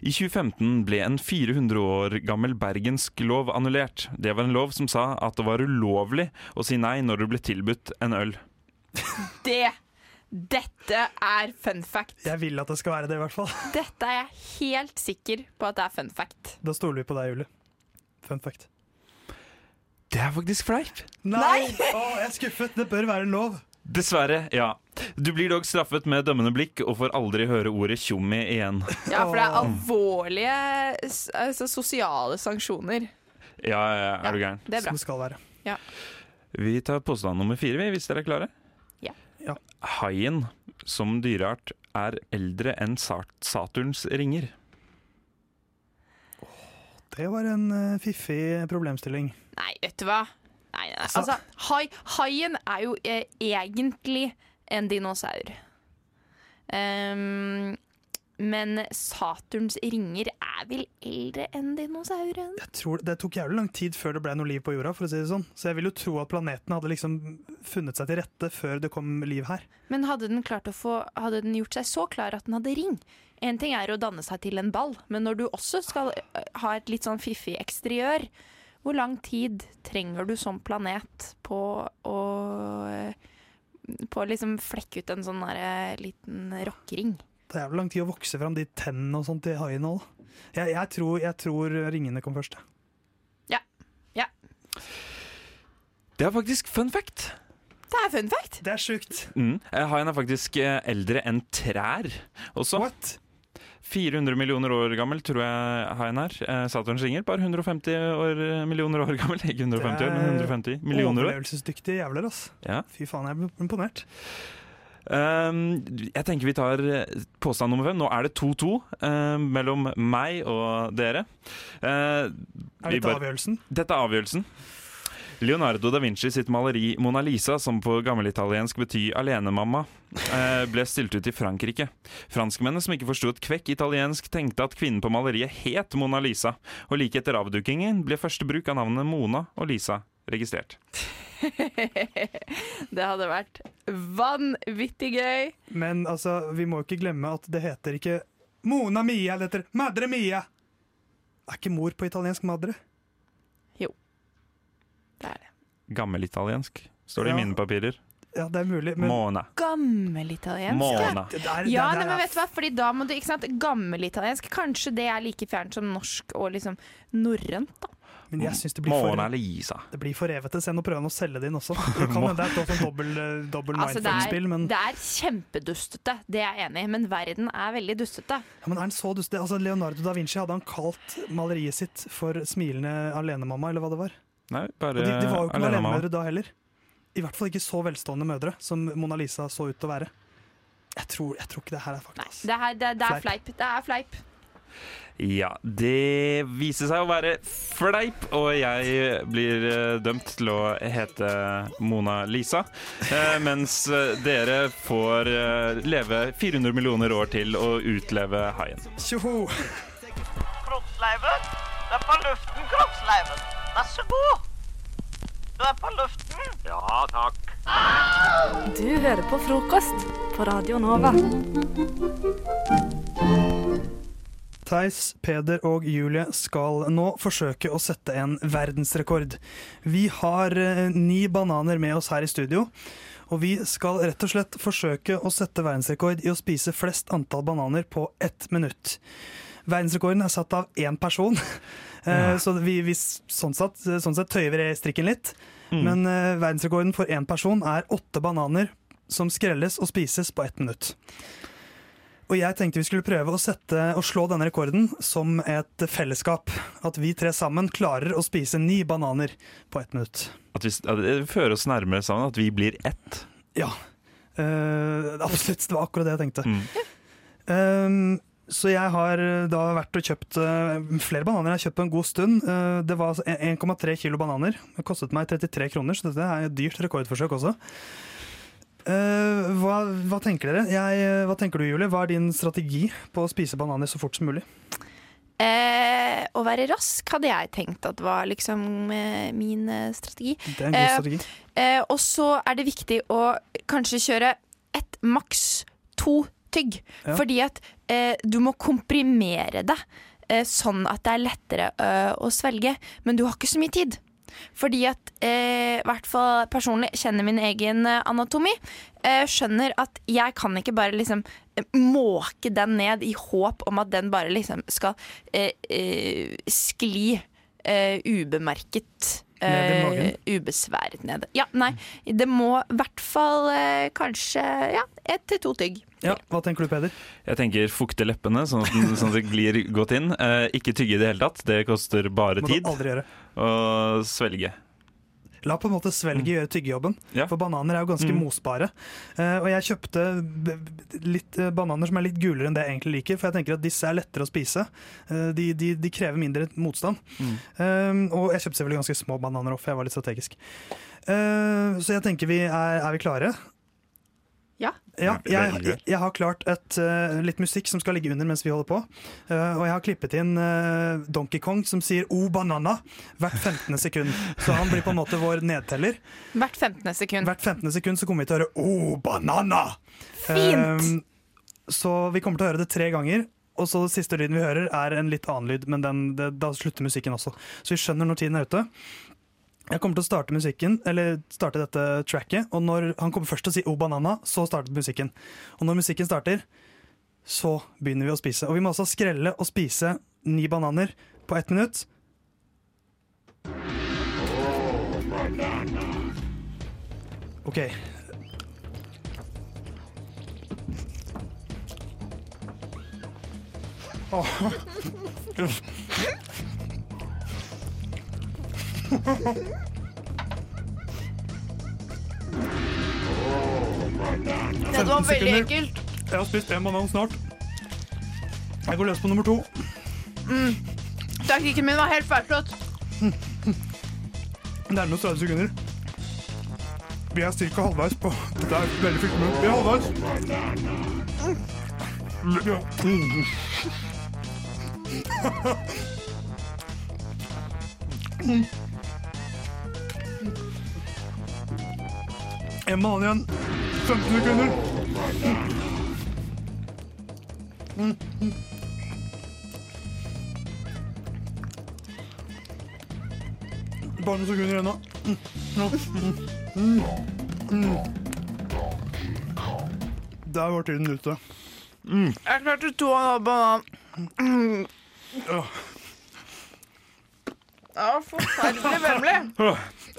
I 2015 ble en 400 år gammel bergensk lov annullert. Det var en lov som sa at det var ulovlig å si nei når du ble tilbudt en øl. Det Dette er fun fact. Jeg vil at det skal være det, i hvert fall. [laughs] Dette er jeg helt sikker på at det er fun fact. Da stoler vi på deg, Julie. Fun fact. Det er faktisk fleip. Nei! Å, jeg er skuffet. Det bør være lov. Dessverre, ja. Du blir dog straffet med dømmende blikk og får aldri høre ordet tjommi igjen. Ja, for det er alvorlige altså, sosiale sanksjoner. Ja, ja, er du gæren? Det er bra. Som det skal være. Ja. Vi tar påstand nummer fire, hvis dere er klare. Ja. Haien som dyreart er eldre enn Saturns ringer. Det var en eh, fiffig problemstilling. Nei, vet du hva? Nei, nei, Altså- altså, hai, haien er jo eh, egentlig en dinosaur. Ehm, men Saturns ringer er vel eldre enn dinosauren? Jeg tror Det tok jævlig lang tid før det ble noe liv på jorda, for å si det sånn. Så jeg vil jo tro at planeten hadde liksom funnet seg til rette før det kom liv her. Men hadde den, få, hadde den gjort seg så klar at den hadde ring? En ting er å danne seg til en ball, men når du også skal ha et litt sånn fiffig eksteriør, hvor lang tid trenger du som planet på å på å liksom flekke ut en sånn liten rockering? Det er jævlig lang tid å vokse fram de tennene og sånt til haien òg. Jeg, jeg, tror, jeg tror ringene kom først. Ja. ja. Det er faktisk fun fact. Det er fun fact. Det er sjukt. Mm. Eh, Haien er faktisk eh, eldre enn trær også. What? 400 millioner år gammel tror jeg haien er. Eh, Saturns ringer bare 150 år, millioner år gammel. [laughs] Ikke 150 år, men 150 millioner år. Overlevelsesdyktige jævler, ass. Ja. Fy faen, jeg er imponert. Um, jeg tenker vi tar eh, påstand nummer fem. Nå er det 2-2 eh, mellom meg og dere. Eh, Er dette avgjørelsen? Dette er avgjørelsen. Leonardo da Vinci sitt maleri Mona Lisa, som på gammelitaliensk betyr 'alenemamma', eh, ble stilt ut i Frankrike. Franskmennene som ikke forsto et kvekk italiensk, tenkte at kvinnen på maleriet het Mona Lisa, og like etter avdukingen ble første bruk av navnene Mona og Lisa registrert. [laughs] det hadde vært vanvittig gøy. Men altså, vi må ikke glemme at det heter ikke Mona Mia, det heter Madre Mia. Er ikke mor på italiensk madre? Jo. Det er det. Gammelitaliensk, står det Ja. i mine papirer. Ja, det er mulig, men Mona. Gammelitaliensk. Mona. Der- Ja, der nei, men vet du hva? Fordi da må du, ikke sant, Gammelitaliensk, kanskje det er like fjernt som norsk og liksom norrønt, da. Men jeg synes det blir for, Mona Lisa. det blir for revete. Se, nå prøver han å selge det inn også. [laughs] Det kan hende det er et dobbel, eh, dobbel Altså, det, er, mindfuck-spill, men, det er kjempedustete, det er jeg enig i, men verden er veldig dustete. ja, men er den så dustete? Altså, Leonardo da Vinci, hadde han kalt maleriet sitt for 'Smilende alenemamma', eller hva det var? Nei, bare de, de var jo ikke alenemødre da heller. I hvert fall ikke så velstående mødre som Mona Lisa så ut til å være. Jeg tror, jeg tror ikke det her er faktisk Nei, Det, her, det, det er Fleip. fleip. Det er fleip. Ja, det viser seg å være fleip, og jeg blir eh, dømt til å hete Mona Lisa. eh, mens eh, dere får leve 400 millioner år til å utleve haien. Tjoho! Kroppsleiven, du er på luften, kroppsleiven. Vær så god. Du er på luften. Ja, takk. Du hører på frokost på Radio Nova. Theis, Peder og Julie skal nå forsøke å sette en verdensrekord. Vi har eh, ni bananer med oss her i studio, og vi skal rett og slett forsøke å sette verdensrekord i å spise flest antall bananer på ett minutt. Verdensrekorden er satt av én person, [laughs] ja. så vi, vi sånn, sett, sånn sett tøyer vi strikken litt. Mm. Men eh, verdensrekorden for én person er åtte bananer som skrelles og spises på ett minutt. Og jeg tenkte vi skulle prøve å sette å slå denne rekorden som et fellesskap. At vi tre sammen klarer å spise ni bananer på ett minutt. At vi, at det fører oss nærmere sammen, at vi blir ett. Ja. Uh, absolutt. Det var akkurat det jeg tenkte. Mm. Um, så jeg har da vært og kjøpt eh, flere bananer. Jeg har kjøpt på en god stund. Eh, det var 1,3 kilo bananer. Det kostet meg 33 kroner, så dette er et dyrt rekordforsøk også. Eh, hva, hva tenker dere? Jeg, eh, hva tenker du, Julie? Hva er din strategi på å spise bananer så fort som mulig? Eh, å være rask hadde jeg tenkt at var liksom eh, min eh, strategi. Det er en god strategi. Eh, og så er det viktig å kanskje kjøre ett, maks to tygg. Ja. Fordi at du må komprimere det sånn at det er lettere å svelge. Men du har ikke så mye tid. Fordi at eh, hvert fall personlig kjenner min egen eh, anatomi. Eh, skjønner at jeg kan ikke bare liksom eh, måke den ned i håp om at den bare liksom skal eh, eh, skli ubemerket. Magen? ubesværet ned. Ja, nei. Det må i hvert fall uh, kanskje ja, ett til to tygg. Ja, Hva tenker du, Peder? Jeg tenker fukte leppene, sånn at, den, sånn at det glir godt inn. Uh, ikke tygge i det hele tatt, det koster bare Må du tid. aldri gjøre. Og svelge. La på en måte svelget gjøre tyggejobben, Ja. for bananer er jo ganske Mm. mosbare. Uh, og jeg kjøpte litt eh, bananer som er litt gulere enn det jeg egentlig liker, for jeg tenker at disse er lettere å spise. Uh, de, de, de krever mindre motstand. Eh, og jeg kjøpte selvfølgelig ganske små bananer òg, for jeg var litt strategisk. Uh, så jeg tenker vi er, er vi klare? Ja. Ja, jeg, jeg, jeg har klart et, uh, litt musikk som skal ligge under mens vi holder på. Uh, og jeg har klippet inn uh, Donkey Kong som sier 'O banana' hvert 15. sekund. Så han blir på en måte vår nedteller. Hvert 15. sekund. Hvert 15. sekund så kommer vi til å høre 'O banana'. Fint! Eh, så vi kommer til å høre det tre ganger. Og så siste lyden vi hører, er en litt annen lyd, men den, det, da slutter musikken også. Så vi skjønner når tiden er ute. Jeg kommer til å starte musikken, eller starte dette tracket, og når han kommer først til å si 'O banana', så starter musikken. Og når musikken starter, så begynner vi å spise. Og vi må altså skrelle og spise ni bananer på ett minutt. OK. Åh. Det var 15 veldig sekunder. ekkelt. Jeg har spist en banan snart. Jeg går løs på nummer to. Mm. Taktikken min var helt feilslått. Nærmest 30 sekunder. Vi er ca. halvveis på Dette er veldig fryktelig. men Vi er halvveis. Ja. Mm. En banan igjen. 15 sekunder. Mm. Mm. Bare noen sekunder igjen nå. Mm. Der var tiden ute. Jeg klarte to og en halv banan. Det var forferdelig vemmelig.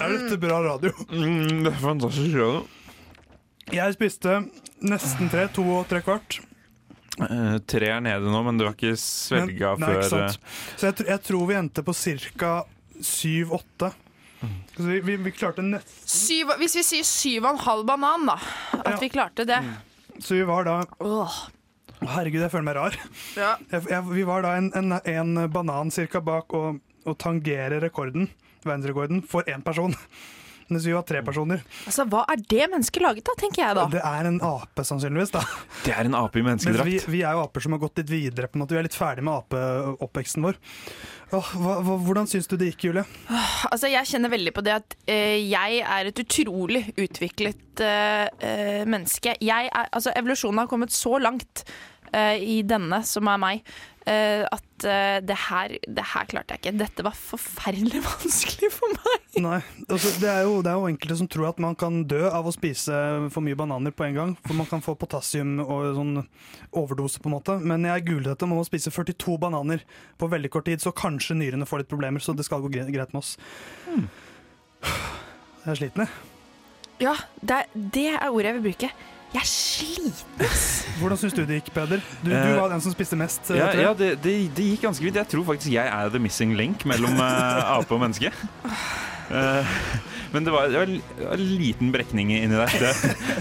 Er dette bra radio? Mm, det er fantastisk radio. Jeg spiste nesten tre, to og tre kvart. Eh, tre er nede nå, men du har ikke svelga Men- nei, ikke før sant. Så jeg, tr- jeg tror vi endte på ca. syv-åtte. Så vi, vi, vi klarte nesten Syv, hvis vi sier syv og en halv banan, da. At vi klarte det. Så vi var da Åh. Herregud, jeg føler meg rar. Ja. Jeg, jeg, vi var da en, en, en banan cirka bak og, å tangere rekorden, verdensrekorden, for én person. Mens vi var tre personer. Altså, Hva er det mennesket laget av, tenker jeg da. Det er en ape, sannsynligvis. da Det er en ape i menneskedrakt. vi, vi er jo aper som har gått litt videre. på en måte Vi er litt ferdig med apeoppveksten vår. Åh, hva, hva, hvordan syns du det gikk, Julie? Altså, jeg kjenner veldig på det at eh, jeg er et utrolig utviklet eh, eh, menneske. Jeg er, altså, evolusjonen har kommet så langt i denne, som er meg, eh, at eh, det, her, det her klarte jeg ikke. Dette var forferdelig [laughs] vanskelig for meg. Nei, altså, det, er jo, det er jo enkelte som tror at man kan dø av å spise for mye bananer på en gang. For man kan få potassium og sånn overdose, på en måte. Men jeg googlet dette, man må spise 42 bananer på veldig kort tid, så kanskje nyrene får litt problemer. Så det skal gå greit med oss. Jeg er sliten, jeg. Ja, det, er- det er ordet jeg vil bruke. Jeg er sliten. Hvordan syns du det gikk, Peder? Du, du Eh, var den som spiste mest. eh, Ja, ja det, det, det gikk ganske vidt. Jeg tror faktisk jeg er the missing link mellom uh, [laughs] ape og menneske. Uh, men det var, det var en liten brekning inni der. Det,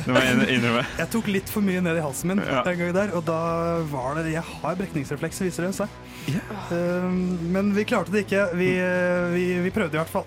det må jeg innrømme. Jeg tok litt for mye ned i halsen min Ja. en gang der, og da var det Jeg har brekningsrefleks, viser det seg. Eh, men vi klarte det ikke. Vi, vi, vi prøvde i hvert fall.